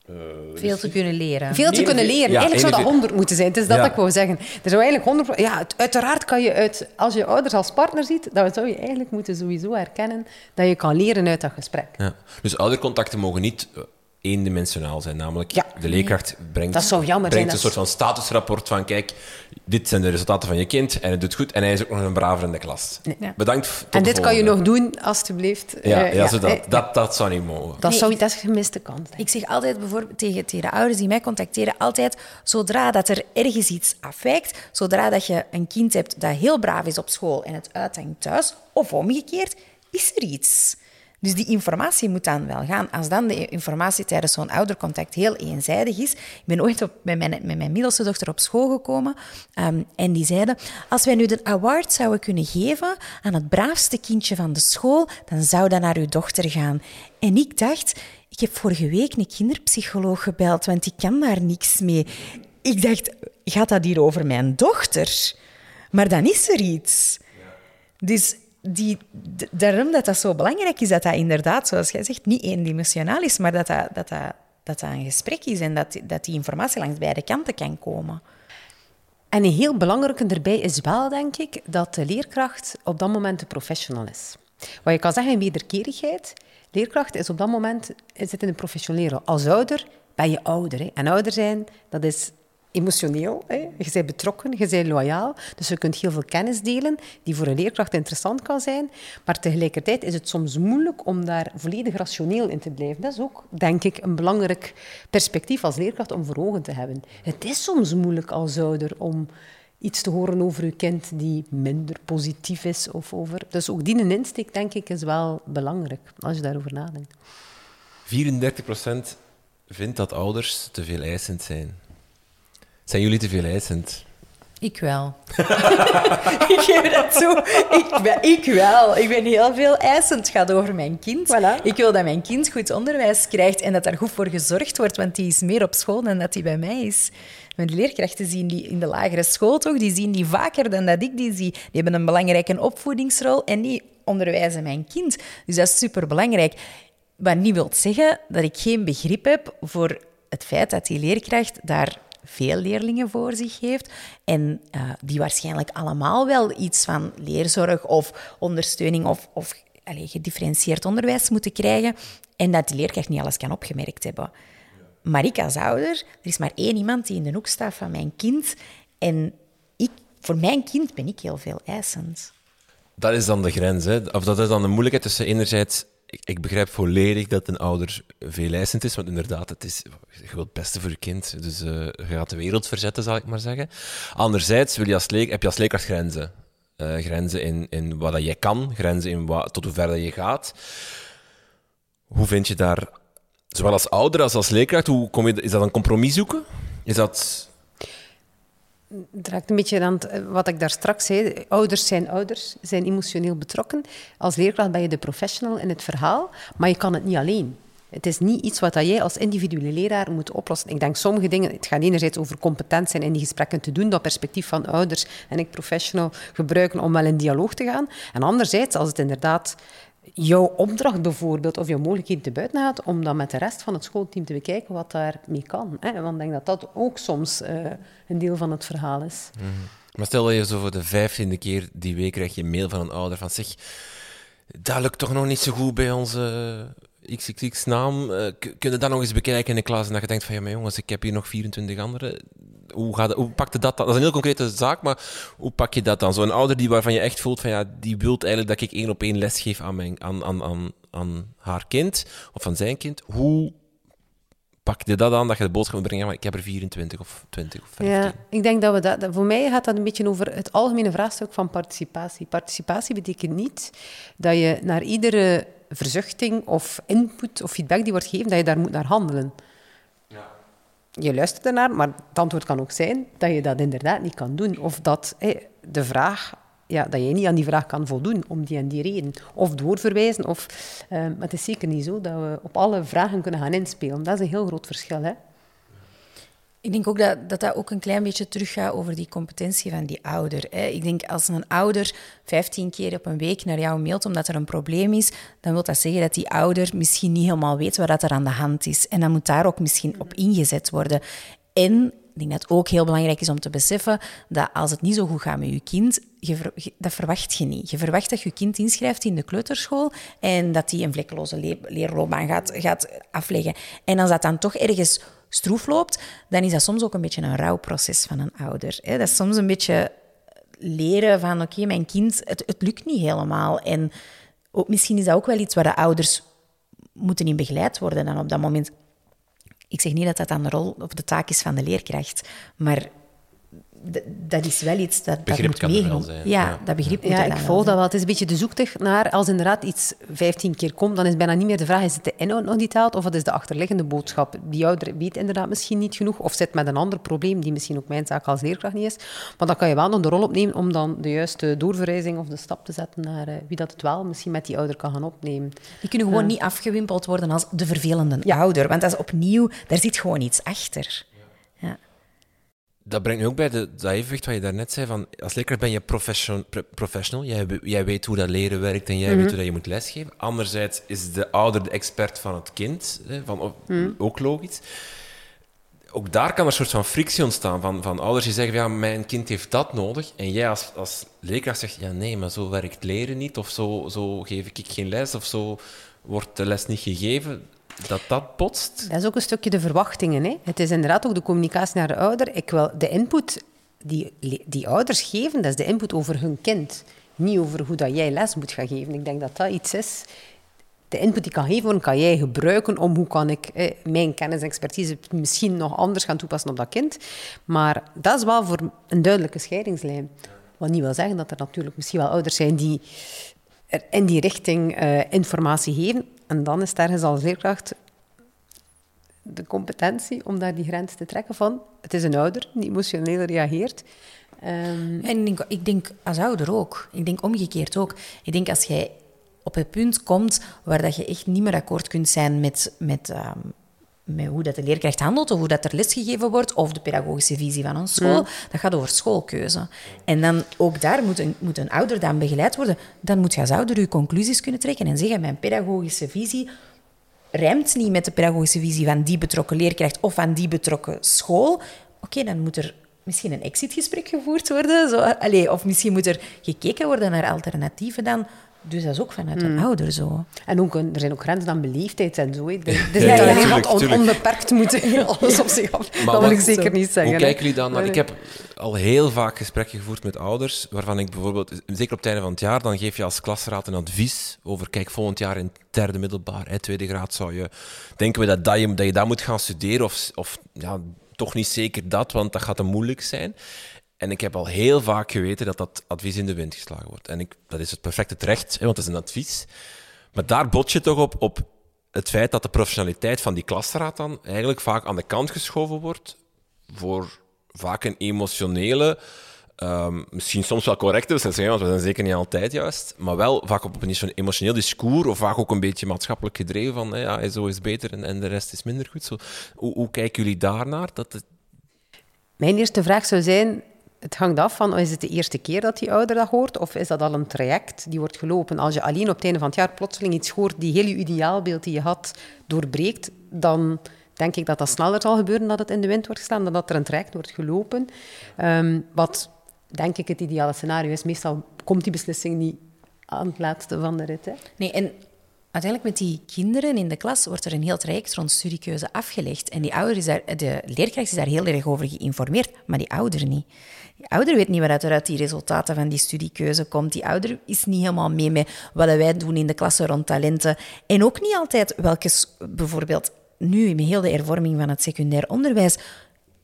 Uh, veel te kunnen leren. Veel te kunnen leren. Ja, eigenlijk zou dat 100 moeten zijn. Het is dat ja. ik wou zeggen. Er zou eigenlijk 100... Ja, uiteraard kan je uit... Als je ouders als partner ziet, dan zou je eigenlijk moeten sowieso herkennen dat je kan leren uit dat gesprek. Ja. Dus oudercontacten mogen niet eendimensionaal zijn. Namelijk, ja. de leerkracht brengt, dat zou jammer brengt zijn, een soort van statusrapport van kijk, dit zijn de resultaten van je kind en het doet goed en hij is ook nog een braver in de klas. Nee. Bedankt. en dit kan je nog doen, alstublieft. Ja, uh, ja, ja. Dat, dat, dat zou niet mogen. Dat, nee, zou, dat is gemiste kans. Ik zeg altijd bijvoorbeeld tegen, tegen de ouders die mij contacteren, altijd zodra dat er ergens iets afwijkt, zodra dat je een kind hebt dat heel braaf is op school en het uithangt thuis, of omgekeerd, is er iets. Dus die informatie moet dan wel gaan. Als dan de informatie tijdens zo'n oudercontact heel eenzijdig is. Ik ben ooit op, met, mijn, met mijn middelste dochter op school gekomen um, en die zeiden: Als wij nu de award zouden kunnen geven aan het braafste kindje van de school, dan zou dat naar uw dochter gaan. En ik dacht. Ik heb vorige week een kinderpsycholoog gebeld, want die kan daar niks mee. Ik dacht, gaat dat hier over mijn dochter? Maar dan is er iets. Dus die, daarom dat dat zo belangrijk is, dat dat inderdaad, zoals jij zegt, niet eendimensionaal is, maar dat dat, dat, dat, een gesprek is en dat, dat die informatie langs beide kanten kan komen. En een heel belangrijke erbij is wel, denk ik, dat de leerkracht op dat moment de professional is. Wat je kan zeggen in wederkerigheid, leerkracht is op dat moment zit in de professionele. Als ouder ben je ouder. Hè. En ouder zijn, dat is emotioneel. Hè. Je bent betrokken, je bent loyaal. Dus je kunt heel veel kennis delen die voor een leerkracht interessant kan zijn. Maar tegelijkertijd is het soms moeilijk om daar volledig rationeel in te blijven. Dat is ook, denk ik, een belangrijk perspectief als leerkracht om voor ogen te hebben. Het is soms moeilijk als ouder om iets te horen over uw kind die minder positief is. Of over. Dus ook die insteek, denk ik, is wel belangrijk als je daarover nadenkt. 34% vindt dat ouders te veel eisend zijn. Zijn jullie te veel eisend? Ik wel. ik geef dat toe. Ik, ik, wel. Ik ben heel veel eisend. Het gaat over mijn kind. Voilà. Ik wil dat mijn kind goed onderwijs krijgt en dat daar goed voor gezorgd wordt, want die is meer op school dan dat hij bij mij is. Mijn leerkrachten zien die in de lagere school toch, die zien die vaker dan dat ik die zie. Die hebben een belangrijke opvoedingsrol en die onderwijzen mijn kind. Dus dat is superbelangrijk. Wat niet wil zeggen dat ik geen begrip heb voor het feit dat die leerkracht daar veel leerlingen voor zich heeft en uh, die waarschijnlijk allemaal wel iets van leerzorg of ondersteuning of, of allez, gedifferentieerd onderwijs moeten krijgen en dat de leerkracht niet alles kan opgemerkt hebben. Maar ik als ouder, er is maar één iemand die in de hoek staat van mijn kind en ik, voor mijn kind ben ik heel veel eisend. Dat is dan de grens, hè? of dat is dan de moeilijkheid tussen enerzijds ik, begrijp volledig dat een ouder veel eisend is, want inderdaad, het is, je wilt het beste voor je kind. Dus uh, je gaat de wereld verzetten, zal ik maar zeggen. Anderzijds wil je als heb je als leerkracht grenzen. Uh, grenzen in, in wat dat jij kan, grenzen in wat, tot hoe ver dat je gaat. Hoe vind je daar, zowel als ouder als als leerkracht, hoe kom je, is dat een compromis zoeken? Is dat het raakt een beetje aan eh, wat ik daar straks zei. Ouders zijn ouders, zijn emotioneel betrokken. Als leerkracht ben je de professional in het verhaal, maar je kan het niet alleen. Het is niet iets wat jij als individuele leraar moet oplossen. Ik denk sommige dingen, het gaat enerzijds over competent zijn in die gesprekken te doen, dat perspectief van ouders en ik professional gebruiken om wel in dialoog te gaan. En anderzijds, als het inderdaad jouw opdracht bijvoorbeeld, of jouw mogelijkheden te buiten gaat, om dan met de rest van het schoolteam te bekijken wat daarmee kan. Hè? Want ik denk dat dat ook soms uh, een deel van het verhaal is. -hmm. Maar stel dat je zo voor de vijftiende keer die week krijg je een mail van een ouder van zeg, dat lukt toch nog niet zo goed bij onze XXX-naam. Uh, kun je dat nog eens bekijken in de klas en dat je denkt van ja, maar jongens, ik heb hier nog 24 anderen. Hoe, gaat, hoe pakte dat dan? Dat is een heel concrete zaak, maar hoe pak je dat dan? Zo'n ouder die waarvan je echt voelt van ja, die wil eigenlijk dat ik één op één les geef aan, mijn, aan, aan, aan, aan haar kind of aan zijn kind. Hoe pak je dat aan dat je de boodschap moet brengen, maar ik heb er 24 of 20 of 15. Ja, ik denk dat we dat, Voor mij gaat dat een beetje over het algemene vraagstuk van participatie. Participatie betekent niet dat je naar iedere verzuchting of input of feedback die wordt gegeven, dat je daar moet naar handelen. Ja. Je luistert ernaar, maar het antwoord kan ook zijn dat je dat inderdaad niet kan doen. Of dat de vraag ja, dat je niet aan die vraag kan voldoen om die en die reden. Of doorverwijzen. Of, uh, maar het is zeker niet zo dat we op alle vragen kunnen gaan inspelen. Dat is een heel groot verschil. Hè? Ik denk ook dat, dat dat ook een klein beetje teruggaat over die competentie van die ouder. Hè. Ik denk als een ouder 15 keer op een week naar jou mailt omdat er een probleem is, dan wil dat zeggen dat die ouder misschien niet helemaal weet wat er aan de hand is. En dan moet daar ook misschien op ingezet worden. En ik denk dat het ook heel belangrijk is om te beseffen dat als het niet zo goed gaat met je kind, je dat verwacht je niet. Je verwacht dat je kind inschrijft in de kleuterschool en dat die een vlekkeloze le leerloopbaan gaat, gaat afleggen. En als dat dan toch ergens stroef loopt, dan is dat soms ook een beetje een rouwproces van een ouder. Hè? Dat is soms een beetje leren van, oké, mijn kind, het, het lukt niet helemaal. En ook, misschien is dat ook wel iets waar de ouders moeten in begeleid worden dan op dat moment. Ik zeg niet dat dat dan de rol of de taak is van de leerkracht, maar dat is wel iets dat, begrip dat moet meegenomen Ja, ja, dat begrip moet Ja, ik volg dat wel. Het is een beetje de zoektocht naar, als inderdaad iets 15 keer komt, dan is bijna niet meer de vraag, is het de inhoud nog niet taalt, of wat is de achterliggende boodschap? Die ouder weet inderdaad misschien niet genoeg, of zit met een ander probleem, die misschien ook mijn zaak als leerkracht niet is. Maar dan kan je wel nog de rol opnemen om dan de juiste doorverwijzing of de stap te zetten naar uh, wie dat het wel misschien met die ouder kan gaan opnemen. Die kunnen gewoon niet afgewimpeld worden als de vervelende ouder, want dat is opnieuw, daar zit gewoon iets achter. Dat brengt me ook bij de, dat evenwicht wat je daarnet zei. Van, als leerkracht ben je profession, professional. Jij, jij weet hoe dat leren werkt en jij weet mhm. hoe dat je moet lesgeven. Anderzijds is de ouder de expert van het kind. Hè, van, mhm. Ook logisch. Ook daar kan er een soort van frictie ontstaan. Van, van ouders die zeggen, ja, mijn kind heeft dat nodig. En jij als, als leerkracht zegt, ja nee, maar zo werkt leren niet. Of zo, zo geef ik geen les. Of zo wordt de les niet gegeven dat dat botst? Dat is ook een stukje de verwachtingen. Hè? Het is inderdaad ook de communicatie naar de ouder. Ik wil de input die, die ouders geven, dat is de input over hun kind. Niet over hoe dat jij les moet gaan geven. Ik denk dat dat iets is. De input die kan geven kan jij gebruiken om hoe kan ik eh, mijn kennis en expertise misschien nog anders gaan toepassen op dat kind. Maar dat is wel voor een duidelijke scheidingslijn. Wat niet wil zeggen dat er natuurlijk misschien wel ouders zijn die er in die richting uh, informatie geven. En dan is ergens als leerkracht de competentie om daar die grens te trekken van... Het is een ouder die emotioneel reageert. Um... En ik denk, ik denk als ouder ook. Ik denk omgekeerd ook. Ik denk als jij op het punt komt waar dat je echt niet meer akkoord kunt zijn met, met, um, met hoe dat de leerkracht handelt, of hoe dat er lesgegeven wordt, of de pedagogische visie van een school. Mm. Dat gaat over schoolkeuze. En dan ook daar moet een, moet een ouder dan begeleid worden. Dan moet je als ouder je conclusies kunnen trekken en zeggen, mijn pedagogische visie rijmt niet met de pedagogische visie van die betrokken leerkracht of van die betrokken school. Oké, dan moet er misschien een exitgesprek gevoerd worden. Zo, allez, of misschien moet er gekeken worden naar alternatieven dan. Dus dat is ook vanuit een hmm. ouder zo. En ook, er zijn ook grenzen aan beleefdheid en zo. Het is niet alleen wat on, onbeperkt moeten alles op zich af. dat wil ik zeker niet zeggen. Hoe kijken jullie dan naar... Ik heb al heel vaak gesprekken gevoerd met ouders, waarvan ik bijvoorbeeld, zeker op het einde van het jaar, dan geef je als klasraad een advies over, kijk, volgend jaar in derde middelbaar, hè, tweede graad, zou je, denken we dat, dat, je, dat je dat moet gaan studeren, of, of ja, toch niet zeker dat, want dat gaat te moeilijk zijn. En ik heb al heel vaak geweten dat dat advies in de wind geslagen wordt. En ik, dat is het perfecte terecht, want het is een advies. Maar daar bot je toch op, op het feit dat de professionaliteit van die klasraad dan eigenlijk vaak aan de kant geschoven wordt voor vaak een emotionele ehm, misschien soms wel correct is, want we zijn zeker niet altijd juist, maar wel vaak op een emotioneel discours of vaak ook een beetje maatschappelijk gedreven van hè, ja, zo is beter en, en, de rest is minder goed. Zo, hoe, hoe kijken jullie daarnaar? Dat. Mijn eerste vraag zou zijn, het hangt af van, is het de eerste keer dat die ouder dat hoort, of is dat al een traject die wordt gelopen? Als je alleen op het einde van het jaar plotseling iets hoort die heel je ideaalbeeld die je had doorbreekt, dan denk ik dat dat sneller zal gebeuren dat het in de wind wordt gestaan dan dat er een traject wordt gelopen. Um, wat denk ik het ideale scenario is. Meestal komt die beslissing niet aan het laatste van de rit. Hè? Nee, en uiteindelijk met die kinderen in de klas wordt er een heel traject rond studiekeuze afgelegd. En die ouder is de leerkracht is daar heel erg over geïnformeerd, maar die ouder niet. Die ouder weet niet wat er uit die resultaten van die studiekeuze komt. Die ouder is niet helemaal mee met wat wij doen in de klasse rond talenten. En ook niet altijd welke, bijvoorbeeld nu in heel de hervorming van het secundair onderwijs,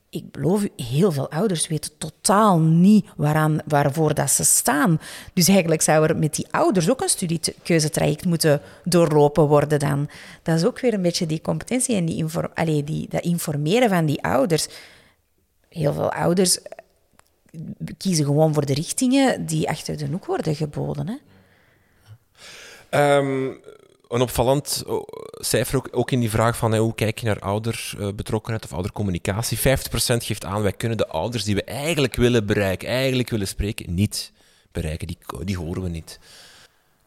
ik beloof u, heel veel ouders weten totaal niet waaraan, waarvoor dat ze staan. Dus eigenlijk zou er met die ouders ook een studiekeuzetraject moeten doorlopen worden dan. Dat is ook weer een beetje die competentie en die, die dat informeren van die ouders. Heel veel ouders kiezen gewoon voor de richtingen die achter de hoek worden geboden. Hè? Um, een opvallend oh, cijfer ook, in die vraag van hoe kijk je naar ouderbetrokkenheid of oudercommunicatie. 50% geeft aan, wij kunnen de ouders die we eigenlijk willen bereiken, eigenlijk willen spreken, niet bereiken. Die, die horen we niet.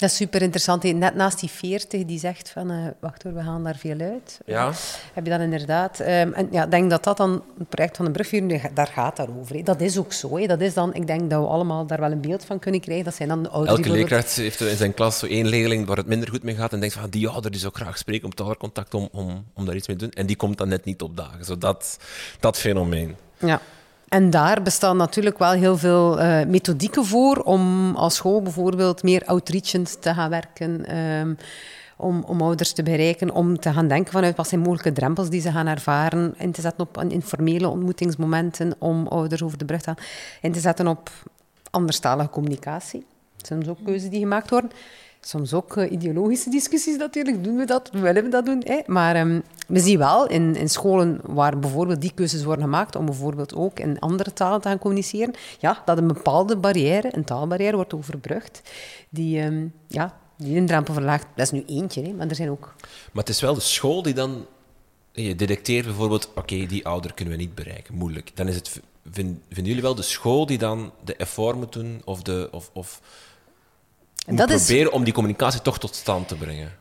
Dat is super interessant. Net naast die 40 die zegt van, uh, wacht hoor, we gaan daar veel uit. Ja. Heb je dat inderdaad. Um, en ja, ik denk dat dat dan, het project van de brugvier, daar gaat daarover. He. Dat is ook zo. He. Dat is dan, ik denk dat we allemaal daar wel een beeld van kunnen krijgen. Dat zijn dan de ouders Elke leerkracht heeft in zijn klas zo één leerling waar het minder goed mee gaat en denkt van, die ouder die zou graag spreken om talercontact om, om, om daar iets mee te doen. En die komt dan net niet op dagen. Zo dat, dat fenomeen. Ja. En daar bestaan natuurlijk wel heel veel uh, methodieken voor om als school bijvoorbeeld meer outreachend te gaan werken. Um, om, om, ouders te bereiken, om te gaan denken vanuit wat zijn mogelijke drempels die ze gaan ervaren, in te zetten op informele ontmoetingsmomenten om ouders over de brug te gaan, in te zetten op anderstalige communicatie. Dat zijn ook keuzes die gemaakt worden soms ook uh, ideologische discussies natuurlijk. Doen we dat? Willen we dat doen? Hè? Maar um, we zien wel in, in scholen waar bijvoorbeeld die keuzes worden gemaakt om bijvoorbeeld ook in andere talen te gaan communiceren, ja, dat een bepaalde barrière, een taalbarrière, wordt overbrugd die, um, ja, die een drempel verlaagt. Dat is nu eentje, maar er zijn ook... Maar het is wel de school die dan... Je detecteert bijvoorbeeld, oké, die ouder kunnen we niet bereiken, moeilijk. Dan is het... Vind, vinden jullie wel de school die dan de effort moet doen of de... Of, of en dat proberen om die communicatie toch tot stand te brengen.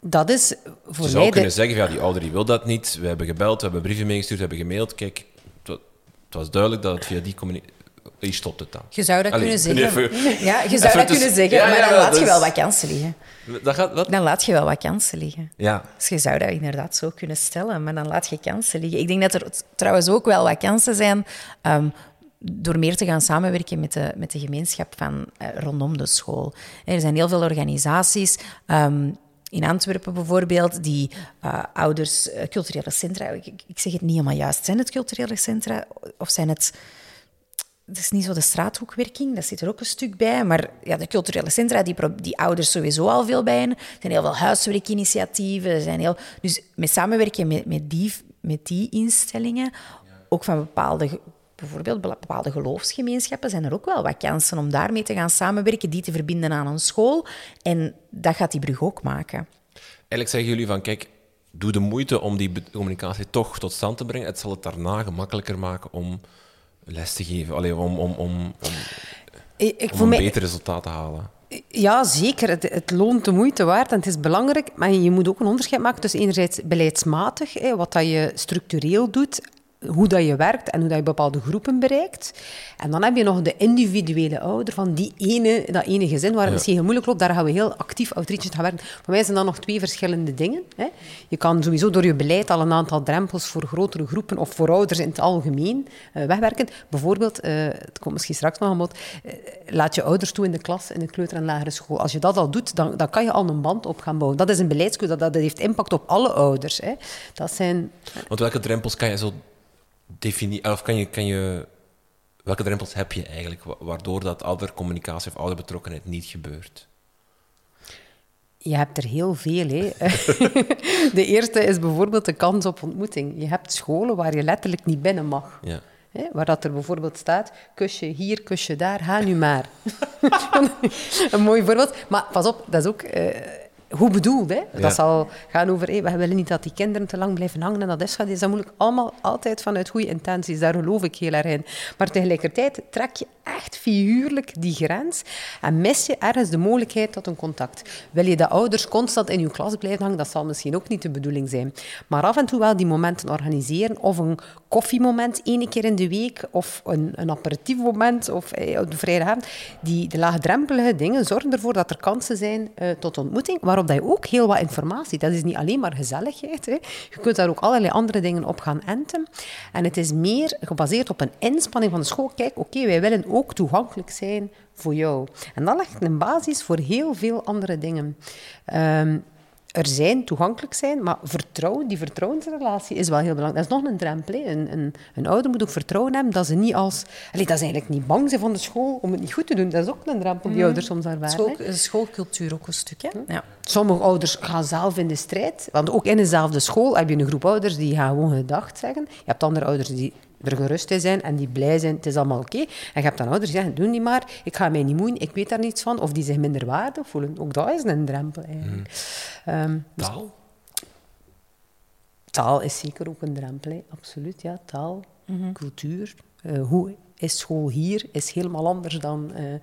Dat is voor Je zou kunnen zeggen, ja, die ouder die wil dat niet. We hebben gebeld, we hebben brieven meegestuurd, we hebben gemaild. Kijk, het was duidelijk dat het via die communicatie... Hier stopt het dan. Je zou dat kunnen zeggen. ja, je zou dat kunnen zeggen, maar dan laat je wel wat kansen liggen. Dat gaat, wat? Dan laat je wel wat kansen liggen. Ja. Dus je zou dat inderdaad zo kunnen stellen, maar dan laat je kansen liggen. Ik denk dat er trouwens ook wel wat kansen zijn um, door meer te gaan samenwerken met de, met de gemeenschap van, uh, rondom de school. Er zijn heel veel organisaties. Um, in Antwerpen bijvoorbeeld, die uh, ouders, culturele centra, ik, ik, zeg het niet helemaal juist, zijn het culturele centra of zijn het... Het is niet zo de straathoekwerking, dat zit er ook een stuk bij. Maar ja, de culturele centra, die, die ouders sowieso al veel bij. Er zijn heel veel huiswerkinitiatieven. Er zijn heel, dus met samenwerken met, met, die, met die instellingen, ook van bepaalde bijvoorbeeld bepaalde geloofsgemeenschappen zijn er ook wel wat kansen om daarmee te gaan samenwerken, die te verbinden aan een school. En dat gaat die brug ook maken. Eigenlijk zeggen jullie van, kijk, doe de moeite om die communicatie toch tot stand te brengen. Het zal het daarna gemakkelijker maken om les te geven, Allee, om, om, om, om, ik, om een mij... beter resultaat te halen. Ja, zeker. Het, het, loont de moeite waard en het is belangrijk. Maar je moet ook een onderscheid maken tussen enerzijds beleidsmatig, hè, wat dat je structureel doet, hoe dat je werkt en hoe dat je bepaalde groepen bereikt. En dan heb je nog de individuele ouder van die ene, dat ene gezin waar het misschien heel moeilijk loopt. Daar gaan we heel actief outreach gaan werken. Voor mij zijn dat nog twee verschillende dingen. Hè. Je kan sowieso door je beleid al een aantal drempels voor grotere groepen of voor ouders in het algemeen uh, wegwerken. Bijvoorbeeld, uh, het komt misschien straks nog aan bod, uh, laat je ouders toe in de klas, in de kleuter- en lagere school. Als je dat al doet, dan, dan kan je al een band op gaan bouwen. Dat is een beleidskeuze, dat, dat heeft impact op alle ouders. Hè. Dat zijn... Want welke drempels kan je zo definiëren, of kan je, kan je, welke drempels heb je eigenlijk waardoor dat oudercommunicatie of ouderbetrokkenheid niet gebeurt? Je hebt er heel veel. Hè. de eerste is bijvoorbeeld de kans op ontmoeting. Je hebt scholen waar je letterlijk niet binnen mag. Ja. Hè, waar dat er bijvoorbeeld staat, kusje hier, kusje daar, ga nu maar. een mooi voorbeeld. Maar pas op, dat is ook... Uh, hoe bedoeld, hè? Dat zal gaan over, hey, we willen niet dat die kinderen te lang blijven hangen en dat is, dat is dat moeilijk. Allemaal altijd vanuit goede intenties, daar geloof ik heel erg in. Maar tegelijkertijd trek je echt figuurlijk die grens en mis je ergens de mogelijkheid tot een contact. Wil je dat ouders constant in je klas blijven hangen, dat zal misschien ook niet de bedoeling zijn. Maar af en toe wel die momenten organiseren, of een koffiemoment één keer in de week, of een, een aperitiefmoment, of eh, op de. Die de laagdrempelige dingen zorgen ervoor dat er kansen zijn uh, tot ontmoeting, waarop dat je ook heel wat informatie, dat is niet alleen maar gezelligheid, hè. je kunt daar ook allerlei andere dingen op gaan enten. En het is meer gebaseerd op een inspanning van de school. Kijk, oké, wij willen ook ook toegankelijk zijn voor jou. En dat legt een basis voor heel veel andere dingen. Um, er zijn, toegankelijk zijn, maar vertrouwen, die vertrouwensrelatie is wel heel belangrijk. Dat is nog een drempel. Een, een, een, ouder moet ook vertrouwen hebben dat ze niet als... Allee, dat ze eigenlijk niet bang zijn van de school om het niet goed te doen. Dat is ook een drempel die mm. ouders soms ervaren. School, schoolcultuur ook een stuk, hè? Ja. Sommige ouders gaan zelf in de strijd. Want ook in dezelfde school heb je een groep ouders die gaan gewoon gedacht zeggen. Je hebt andere ouders die er gerust in zijn en die blij zijn, het is allemaal oké. En je hebt dan ouders die zeggen, doe niet maar, ik ga mij niet moeien, ik weet daar niets van. Of die zich minder waardig voelen. Ook dat is een drempel eigenlijk. Mm. Um, taal? Taal is zeker ook een drempel, absoluut. Ja, taal, mm cultuur. Uh, hoe is school hier, is helemaal anders dan... Uh,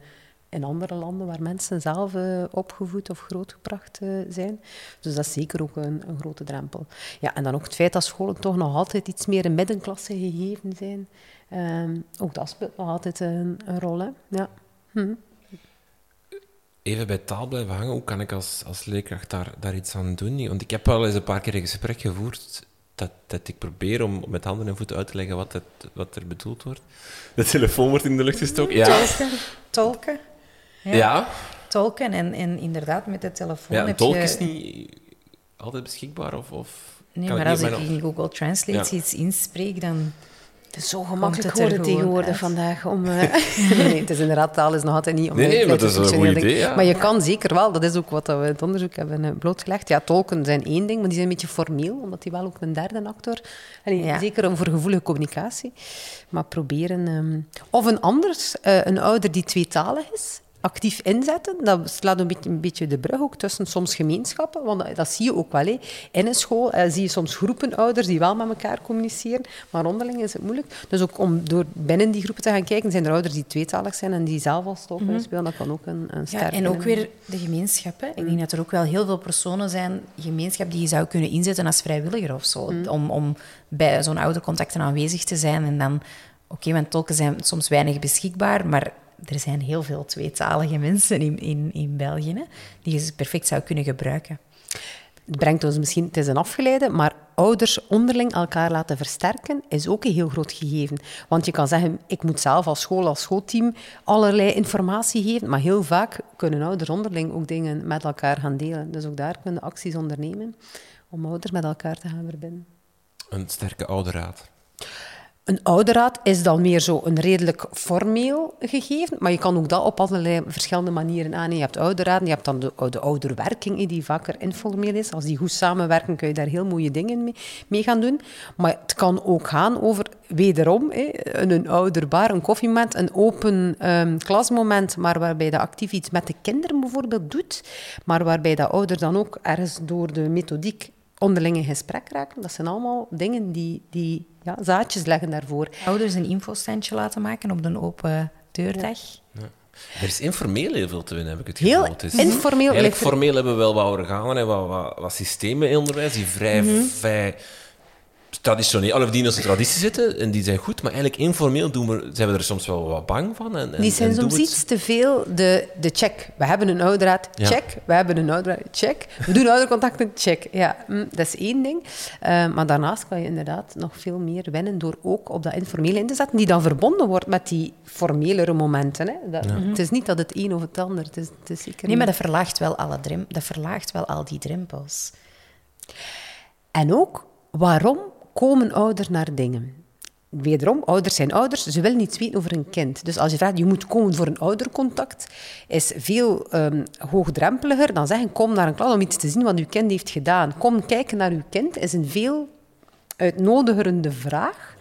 in andere landen waar mensen zelf uh, opgevoed of grootgebracht uh, zijn. Dus dat is zeker ook een, een, grote drempel. Ja, en dan ook het feit dat scholen toch nog altijd iets meer in middenklasse gegeven zijn. Um, ook dat speelt nog altijd een, een rol. Hè? Ja. Hm. Even bij taal blijven hangen, hoe kan ik als, als leerkracht daar, daar iets aan doen? Want ik heb wel eens een paar keer een gesprek gevoerd dat, dat ik probeer om met handen en voeten uit te leggen wat, het, wat er bedoeld wordt. De telefoon wordt in de lucht gestoken. Ja. Tolken. Tolken. Ja. Tolken en, en inderdaad met de telefoon. Ja, een tolk is niet altijd beschikbaar of. of nee, maar als ik in Google Translate iets inspreek, dan. Het is zo gemakkelijk geworden tegenwoordig vandaag. Om, uh... nee, het is inderdaad, taal is nog altijd niet... Om nee, nee maar dat is een goed idee, ja. Maar je kan zeker wel, dat is ook wat we in het onderzoek hebben eh, blootgelegd. Ja, tolken zijn één ding, maar die zijn een beetje formeel, omdat die wel ook een derde actor... Allee, ja. Zeker voor gevoelige communicatie. Maar proberen... Um... Of een anders, uh, een ouder die tweetalig is, actief inzetten. Dat slaat een beetje, een beetje de brug ook tussen soms gemeenschappen, want dat zie je ook wel. Hè. In een school eh, zie je soms groepen ouders die wel met elkaar communiceren, maar onderling is het moeilijk. Dus ook om door binnen die groepen te gaan kijken, zijn er ouders die tweetalig zijn en die zelf als tolk mm spelen, dat kan ook een, een sterk Ja, en ook weer de gemeenschappen. Ik denk dat er ook wel heel veel personen zijn, gemeenschap, die je zou kunnen inzetten als vrijwilliger of zo, mhm. om, om bij zo'n oudercontacten aanwezig te zijn en dan... Oké, want tolken zijn soms weinig beschikbaar, maar er zijn heel veel tweetalige mensen in, in, in België hè, die je perfect zou kunnen gebruiken. Het brengt ons misschien, het is een afgeleide, maar ouders onderling elkaar laten versterken is ook een heel groot gegeven. Want je kan zeggen, ik moet zelf als school, als schoolteam allerlei informatie geven, maar heel vaak kunnen ouders onderling ook dingen met elkaar gaan delen. Dus ook daar kunnen acties ondernemen om ouders met elkaar te gaan verbinden. Een sterke ouderraad. Een ouderraad is dan meer zo een redelijk formeel gegeven, maar je kan ook dat op allerlei verschillende manieren aannemen. Je hebt ouderraden, je hebt dan de, de ouderwerking, die vaker informeel is. Als die goed samenwerken, kun je daar heel mooie dingen mee, gaan doen. Maar het kan ook gaan over, wederom, een, een ouderbaar, een koffiemoment, een open um, klasmoment, maar waarbij de actief iets met de kinderen bijvoorbeeld doet, maar waarbij de ouder dan ook ergens door de methodiek onderling in gesprek raken. Dat zijn allemaal dingen die, die ja, zaadjes leggen daarvoor. Ouders een infostandje laten maken op een open deurdag. Ja. Er is informeel heel veel te winnen, heb ik het gevoel. Heel is, informeel. Eigenlijk formeel hebben we wel wat organen en wat, wat, wat systemen in onderwijs die vrij, mm -hmm. vrij traditioneel, of die in onze traditie zitten en die zijn goed, maar eigenlijk informeel doen we, zijn we er soms wel wat bang van. En, en die zijn soms iets te veel de, de check. We hebben een ouderraad, check. We hebben een ouderraad, check. We doen oudercontacten, check. Ja, mm, dat is één ding. Uh, maar daarnaast kan je inderdaad nog veel meer winnen door ook op dat informele in te zetten, die dan verbonden wordt met die formelere momenten. Hè. Dat, ja. Het is niet dat het een of het ander, het is, het is zeker Nee, maar dat verlaagt wel, alle dat verlaagt wel al die drempels. En ook, waarom komen ouders naar dingen. Wederom, ouders zijn ouders, ze willen niets weten over een kind. Dus als je vraagt, je moet komen voor een oudercontact, is veel um, hoogdrempeliger dan zeggen, kom naar een klas om iets te zien wat uw kind heeft gedaan. Kom kijken naar uw kind is een veel uitnodigende vraag.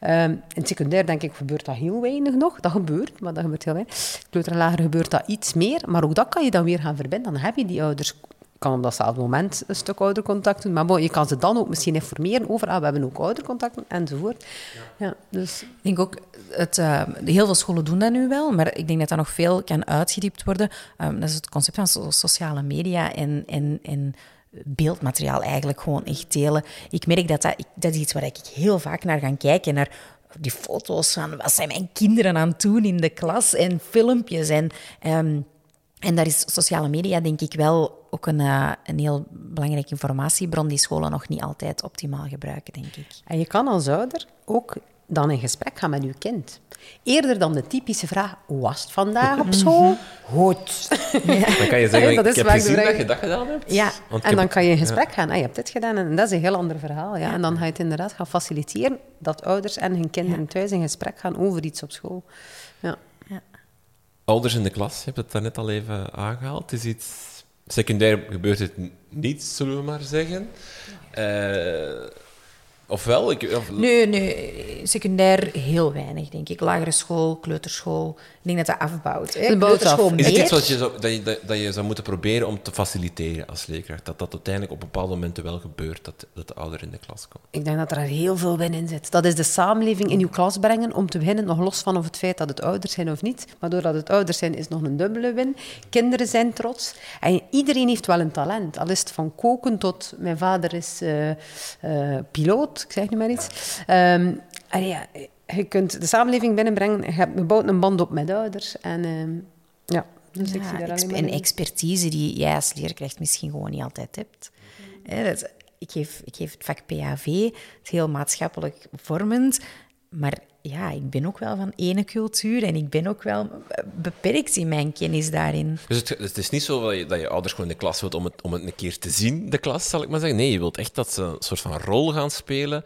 Ehm, in secundair, denk ik, gebeurt dat heel weinig nog. Dat gebeurt, maar dat gebeurt heel weinig. Kleuter en gebeurt dat iets meer. Maar ook dat kan je dan weer gaan verbinden. Dan heb je die ouders kan op datzelfde moment een stuk oudercontact doen. Maar bon, je kan ze dan ook misschien informeren over, ah, we hebben ook oudercontacten, enzovoort. Ja. ja dus. Ik denk ook, het, uh, heel veel scholen doen dat nu wel, maar ik denk dat dat nog veel kan uitgediept worden. Um, dat is het concept van sociale media en, en, en beeldmateriaal eigenlijk gewoon echt delen. Ik merk dat dat, dat is iets waar ik heel vaak naar ga kijken, naar die foto's van wat zijn mijn kinderen aan het doen in de klas en filmpjes en... Um, en daar is sociale media, denk ik, wel ook een, uh, een heel belangrijke informatiebron die scholen nog niet altijd optimaal gebruiken, denk ik. En je kan als ouder ook dan in gesprek gaan met je kind. Eerder dan de typische vraag, hoe was het vandaag op school? Goed. Ja. Dan kan je zeggen, dat ik heb gezien dat je dat gedaan hebt. Ja, en dan kan je in gesprek gaan. Ah, je hebt dit gedaan en dat is een heel ander verhaal. Ja. En dan ga je het inderdaad gaan faciliteren dat ouders en hun kinderen thuis in gesprek gaan over iets op school. Ja. Ouders in de klas, je hebt het daarnet al even aangehaald. Het is iets... Secundair gebeurt het niet, zullen we maar zeggen. Uh, Ofwel? Ik, of... Nee, nee, secundair heel weinig, denk ik. Lagere school, kleuterschool. Ik denk dat dat afbouwt. Hè? Kleuterschool Is het iets wat je zou, dat, je, dat, dat, je zou moeten proberen om te faciliteren als leerkracht? Dat dat uiteindelijk op bepaalde momenten wel gebeurt, dat, dat de ouder in de klas komt? Ik denk dat er heel veel in zit. Dat is de samenleving in uw klas brengen, om te beginnen, nog los van of het feit dat het ouders zijn of niet. Maar doordat het ouders zijn, is nog een dubbele win. Kinderen zijn trots. En iedereen heeft wel een talent. Al is het van koken tot... Mijn vader is uh, uh, piloot ik zeg nu maar iets. Um, ja, je kunt de samenleving binnenbrengen, je, hebt, bouwt een band op met ouders. En um, ja, dus ik zie daar alleen maar En expertise die jij als leerkracht misschien gewoon niet altijd hebt. dat, ik, geef, ik geef het vak PAV, het is heel maatschappelijk vormend, maar ja, ik ben ook wel van ene cultuur en ik ben ook wel beperkt in mijn kennis daarin. Dus het, het is niet zo dat je, dat je, ouders gewoon in de klas wilt om het, om het een keer te zien, de klas, zal ik maar zeggen. Nee, je wilt echt dat ze een soort van rol gaan spelen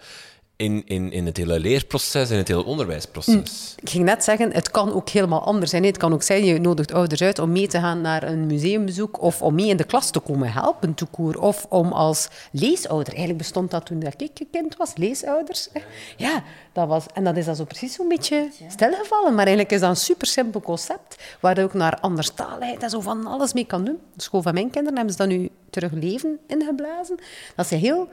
in, in, in het hele leerproces, in het hele onderwijsproces. Hm. Ik ging net zeggen, het kan ook helemaal anders zijn. Het kan ook zijn, je nodigt ouders uit om mee te gaan naar een museumbezoek of om mee in de klas te komen helpen, toekoer. Of om als leesouder, eigenlijk bestond dat toen ik kind was, leesouders. Ja, dat was, en dat is dan zo precies zo'n beetje stilgevallen. Maar eigenlijk is dat een super simpel concept, waar je ook naar anderstaligheid en zo van alles mee kan doen. De school van mijn kinderen hebben ze dat nu terug leven ingeblazen. Dat is heel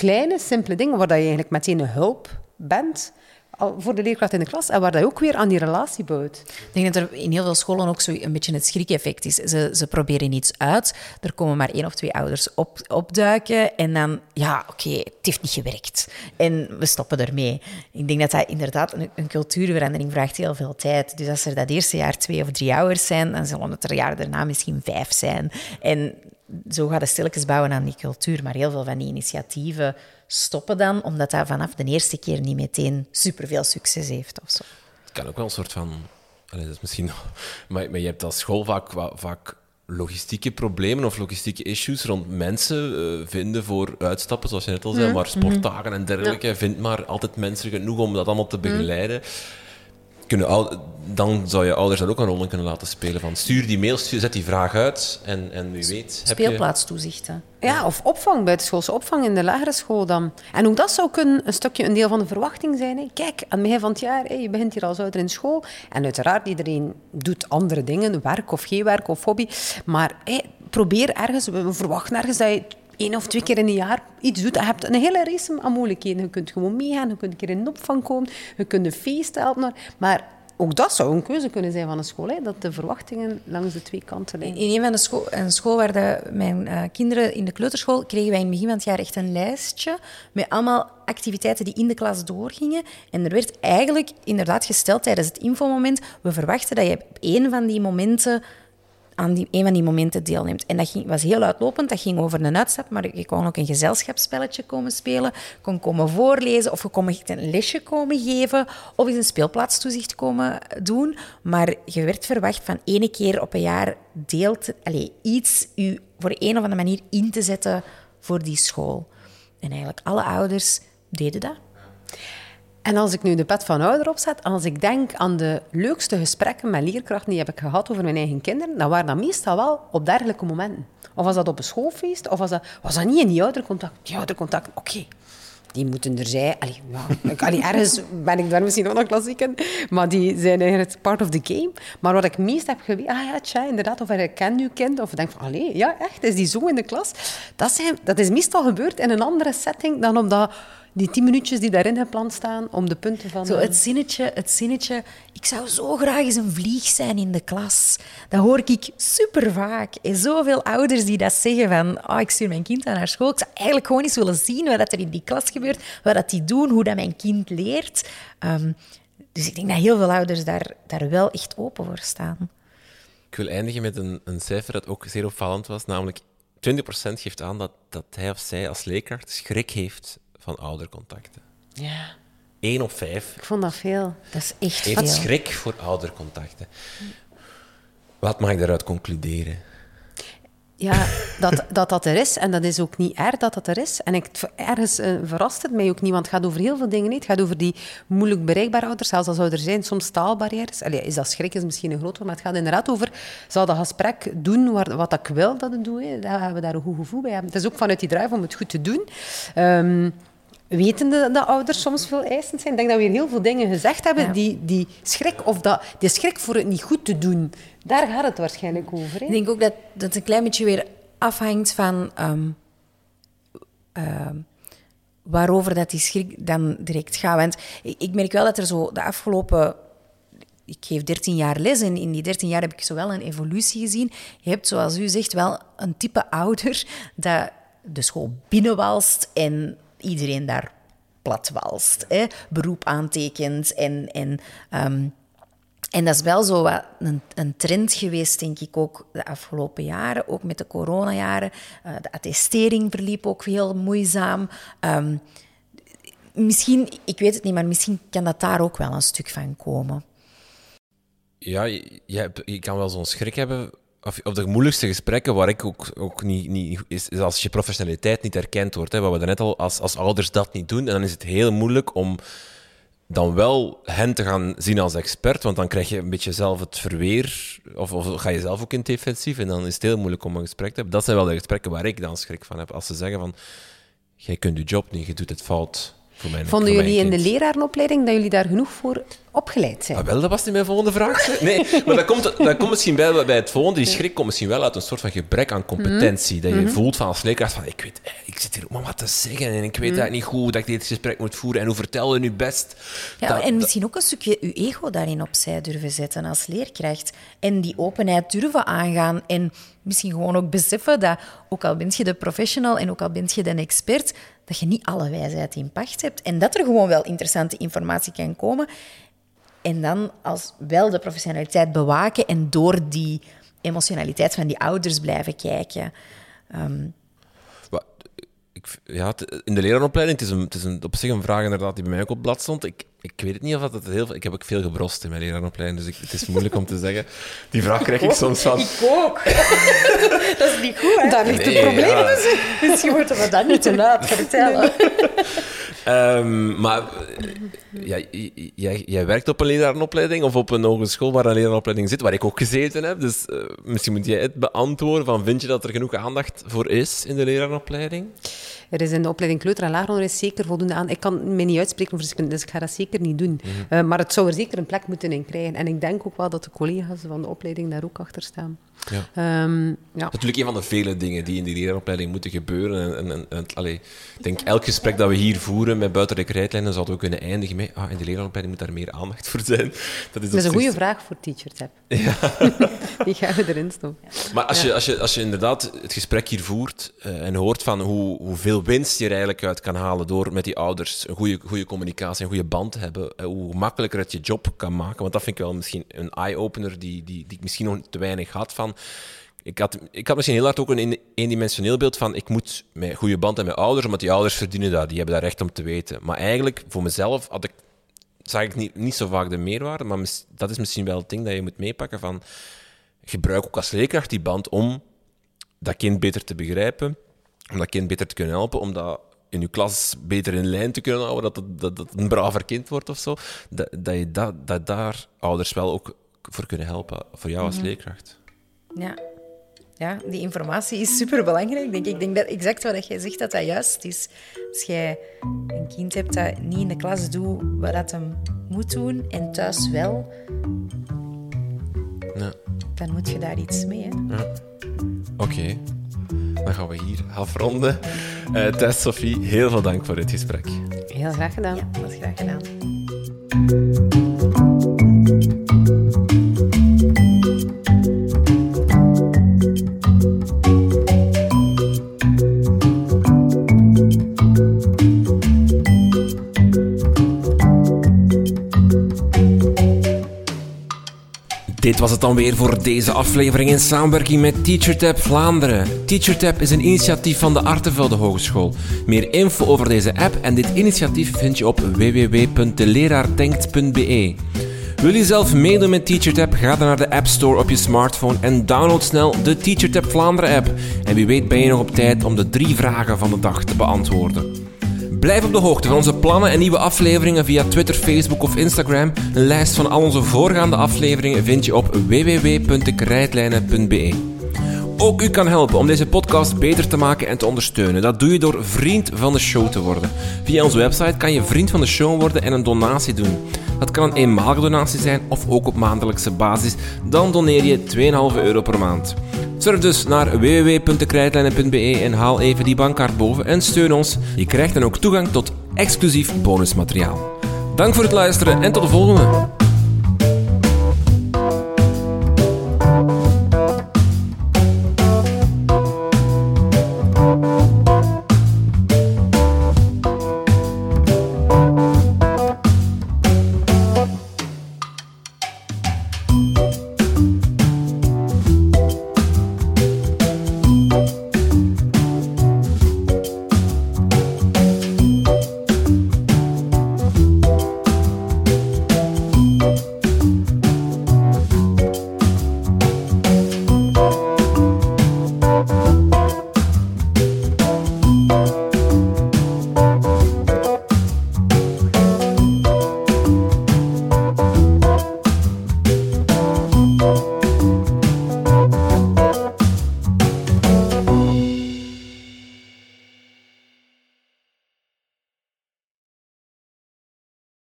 kleine, simpele dingen waar je eigenlijk meteen een hulp bent voor de leerkracht in de klas en waar dat ook weer aan die relatie bouwt. Ik denk dat er in heel veel scholen ook zo een beetje het schrik-effect is. Ze, ze proberen iets uit, er komen maar één of twee ouders op, opduiken en dan, ja, oké, het heeft niet gewerkt. En we stoppen ermee. Ik denk dat dat inderdaad een, cultuurverandering vraagt heel veel tijd. Dus als er dat eerste jaar twee of drie ouders zijn, dan zullen het er jaar daarna misschien vijf zijn. En zo gaat het stilletjes bouwen aan die cultuur. Maar heel veel van die initiatieven stoppen dan, omdat dat vanaf de eerste keer niet meteen superveel succes heeft of zo. Het kan ook wel een soort van... Dat is misschien... Maar, maar je hebt als school vaak, vaak logistieke problemen of logistieke issues rond mensen uh, vinden voor uitstappen, zoals je net al zei, mm. maar sportdagen en dergelijke. Ja. Vindt maar altijd mensen genoeg om dat allemaal te mm. Kunnen, dan zou je ouders daar ook een rol in kunnen laten spelen. Van stuur die mail, zet die vraag uit en, en wie weet... Speelplaatstoezichten. Ja, of opvang, buitenschoolse opvang in de lagere school dan. En ook dat zou kunnen een stukje een deel van de verwachting zijn. Hè. Kijk, aan het begin van het jaar, je begint hier als ouder in school. En uiteraard, iedereen doet andere dingen, werk of geen werk of hobby. Maar probeer ergens, we verwachten ergens dat je één of twee keer in een jaar iets doet. Je hebt een hele race aan mogelijkheden. Je kunt gewoon meegaan, je kunt een keer in een opvang komen, je kunt een feest helpen. Maar ook dat zou een keuze kunnen zijn van een school, hè, dat de verwachtingen langs de twee kanten liggen. In een van de school, een school waar mijn uh, kinderen in de kleuterschool kregen wij in het begin van het jaar echt een lijstje met allemaal activiteiten die in de klas doorgingen. En er werd eigenlijk inderdaad gesteld tijdens het infomoment, we verwachten dat je op één van die momenten aan die, een van die momenten deelneemt. En dat ging, was heel uitlopend. Dat ging over een uitstap, maar je kon ook een gezelschapsspelletje komen spelen, kon komen voorlezen of je kon een lesje komen geven of eens een speelplaatstoezicht komen doen. Maar je werd verwacht van ene keer op een jaar deelt, allez, iets u voor een of andere manier in te zetten voor die school. En eigenlijk alle ouders deden dat. En als ik nu de pet van ouder opzet, als ik denk aan de leukste gesprekken met leerkrachten die heb ik gehad over mijn eigen kinderen, dan waren dat meestal wel op dergelijke momenten. Of was dat op een schoolfeest, of was dat, was dat niet in die oudercontact? Die oudercontact, oké. die moeten er zijn. Allee, ja, ergens ben ik daar misschien ook nog klassiek in, maar die zijn eigenlijk part of the game. Maar wat ik meest heb geweten, ah ja, tja, inderdaad, of je kent je kind, of je denkt van, allee, ja, echt, is die zo in de klas? Dat, zijn, dat is meestal gebeurd in een andere setting dan op dat, die tien minuutjes die daarin gepland staan om de punten van... Zo het zinnetje, het zinnetje, ik zou zo graag eens een vlieg zijn in de klas. Dat hoor ik super vaak. En zoveel ouders die dat zeggen van, oh, ik stuur mijn kind aan naar school. Ik zou eigenlijk gewoon eens willen zien wat dat er in die klas gebeurt, wat dat die doen, hoe dat mijn kind leert. Ehm, dus ik denk dat heel veel ouders daar, daar wel echt open voor staan. Ik wil eindigen met een, een cijfer dat ook zeer opvallend was, namelijk 20% geeft aan dat, dat hij of zij als leerkracht schrik heeft van oudercontacten. Ja, 1 op 5 ik vond dat veel. Dat is echt heeft veel. schrik voor oudercontacten. Wat mag ik daaruit concluderen? Ja, dat, dat dat er is. En dat is ook niet erg dat dat er is. En ik, ergens eh, verrast het mij ook niet, want het gaat over heel veel dingen. niet. Het gaat over die moeilijk bereikbare ouders, zelfs al zou er zijn soms taalbarrières. Allee, is dat schrik is misschien een groot woord, maar het gaat inderdaad over... Zal dat gesprek doen waar, wat ik wil dat het doet? Daar hebben we daar een goed gevoel bij hebben. Het is ook vanuit die drive om het goed te doen. Ehm wetende dat ouders soms veel eisend zijn. Ik denk dat we hier heel veel dingen gezegd hebben, Ja. die, die schrik, of dat, die schrik voor het niet goed te doen, daar gaat het waarschijnlijk over. Hè? Ik denk ook dat dat het een klein beetje weer afhangt van ehm, ehm, waarover dat die schrik dan direct gaat. Want ik, ik merk wel dat er zo de afgelopen... Ik geef 13 jaar les en in die 13 jaar heb ik zo wel een evolutie gezien. Je hebt, zoals u zegt, wel een type ouder dat de school binnenwalst en iedereen daar platwalst. Hè? Beroep aantekent en... en ehm, en dat is wel zo een, een trend geweest, denk ik, ook de afgelopen jaren. Ook met de coronajaren. Eh, de attestering verliep ook heel moeizaam. Ehm, misschien, ik weet het niet, maar misschien kan dat daar ook wel een stuk van komen. Ja, je, hebt- je kan wel zo'n schrik hebben. Of, of de moeilijkste gesprekken waar ik ook, ook niet, niet is, als je professionaliteit niet erkend wordt. Hè, wat we daarnet al, als, als ouders dat niet doen, en dan is het heel moeilijk om dan wel hen te gaan zien als expert, want dan krijg je een beetje zelf het verweer, of, of ga je zelf ook in het defensief, en dan is het heel moeilijk om een gesprek te hebben. Dat zijn wel de gesprekken waar ik dan schrik van heb. Als ze zeggen van, jij kunt je job niet, je doet het fout voor mijn Vonden voor jullie in de lerarenopleiding dat jullie daar genoeg voor opgeleid zijn? Ah, wel, dat was niet mijn volgende vraag. Nee, maar dat komt, dat komt misschien bij, bij het volgende. Die schrik komt misschien wel uit een soort van gebrek aan competentie. Dat je voelt van als leerkracht van, ik weet, ik zit hier ook maar wat te zeggen en ik weet eigenlijk niet goed hoe dat ik dit gesprek moet voeren. En hoe vertel je nu best? Ja, Dat- en misschien ook een stukje uw ego daarin opzij durven zetten als leerkracht. En die openheid durven aangaan. En misschien gewoon ook beseffen dat, ook al bent je de professional en ook al bent je de expert, dat je niet alle wijsheid in pacht hebt. En dat er gewoon wel interessante informatie kan komen. En dan als wel de professionaliteit bewaken en door die emotionaliteit van die ouders blijven kijken. Ehm, ik, ja, in de leraaropleiding, het is, een, het is een, op zich een vraag inderdaad die bij mij ook op het blad stond. Ik, ik weet het niet of dat het heel veel... Ik heb ook veel gebrost in mijn leraaropleiding, dus ik, het is moeilijk om te zeggen. Die vraag krijg ik soms van... ook. dat is niet goed, hè? Daar ligt Nee, het probleem. ja. dus. Misschien moeten we dat niet te laat vertellen. Ehm, maar ja, jij, jij werkt op een lerarenopleiding of op een hogeschool waar een lerarenopleiding zit, waar ik ook gezeten heb. Dus eh, misschien moet jij het beantwoorden van vind je dat er genoeg aandacht voor is in de lerarenopleiding? Er is in de opleiding kleuter- en laagonderwijs zeker voldoende aan. Ik kan me niet uitspreken over wiskunde, dus ik ga dat zeker niet doen. Eh, maar het zou er zeker een plek moeten in krijgen. En ik denk ook wel dat de collega's van de opleiding daar ook achter staan. Ja. Ehm, ja. Dat is natuurlijk een van de vele dingen die in die lerarenopleiding moeten gebeuren. En, en, en, allee, ik denk, elk gesprek dat we hier voeren met buitenlijke rijdlijnen, zouden we kunnen eindigen met ah, in de lerarenopleiding moet daar meer aandacht voor zijn. Dat is, Dat op is een goede vraag voor Teacher Tab. Die gaan we erin stoppen. Maar als, je, als, je, als je inderdaad het gesprek hier voert eh, en hoort van hoe, hoeveel winst je er eigenlijk uit kan halen door met die ouders een goede, goede communicatie, een goede band te hebben, eh, hoe makkelijker het je job kan maken. Want dat vind ik wel misschien een eye-opener die, die, die ik misschien nog te weinig had van... Ik had, ik had misschien heel hard ook een een- eendimensioneel beeld van ik moet met goede band met mijn ouders, omdat die ouders verdienen dat, die hebben daar recht om te weten. Maar eigenlijk, voor mezelf, had ik, zag ik niet, niet zo vaak de meerwaarde, maar dat is misschien wel het ding dat je moet meepakken van gebruik ook als leerkracht die band om dat kind beter te begrijpen, om dat kind beter te kunnen helpen, om dat in je klas beter in lijn te kunnen houden, dat het, dat een braver kind wordt of zo. Dat, dat, je dat, dat daar ouders wel ook voor kunnen helpen, voor jou als leerkracht. Ja. ja, die informatie is super belangrijk. Denk ik. ik denk dat exact wat jij zegt, dat dat juist is. Als jij een kind hebt dat niet in de klas doet wat dat hem moet doen en thuis wel, Ja. dan moet je daar iets mee. Hè? Oké, dan gaan we hier afronden. Eh Tess, Sophie, heel veel dank voor dit gesprek. Heel graag gedaan. Ja, graag gedaan. Dit was het dan weer voor deze aflevering in samenwerking met TeacherTap Vlaanderen. TeacherTap is een initiatief van de Artevelde Hogeschool. Meer info over deze app en dit initiatief vind je op www.deleraardenkt.be. Wil je zelf meedoen met TeacherTap? Ga dan naar de App Store op je smartphone en download snel de TeacherTap Vlaanderen app. En wie weet ben je nog op tijd om de drie vragen van de dag te beantwoorden. Blijf op de hoogte van onze plannen en nieuwe afleveringen via Twitter, Facebook of Instagram. Een lijst van al onze voorgaande afleveringen vind je op www.ikrijtlijnen.be. Ook u kan helpen om deze podcast beter te maken en te ondersteunen. Dat doe je door vriend van de show te worden. Via onze website kan je vriend van de show worden en een donatie doen. Dat kan een eenmalige donatie zijn of ook op maandelijkse basis. Dan doneer je 2,5 euro per maand. Surf dus naar www.dekrijtlijnen.be en haal even die bankkaart boven en steun ons. Je krijgt dan ook toegang tot exclusief bonusmateriaal. Dank voor het luisteren en tot de volgende!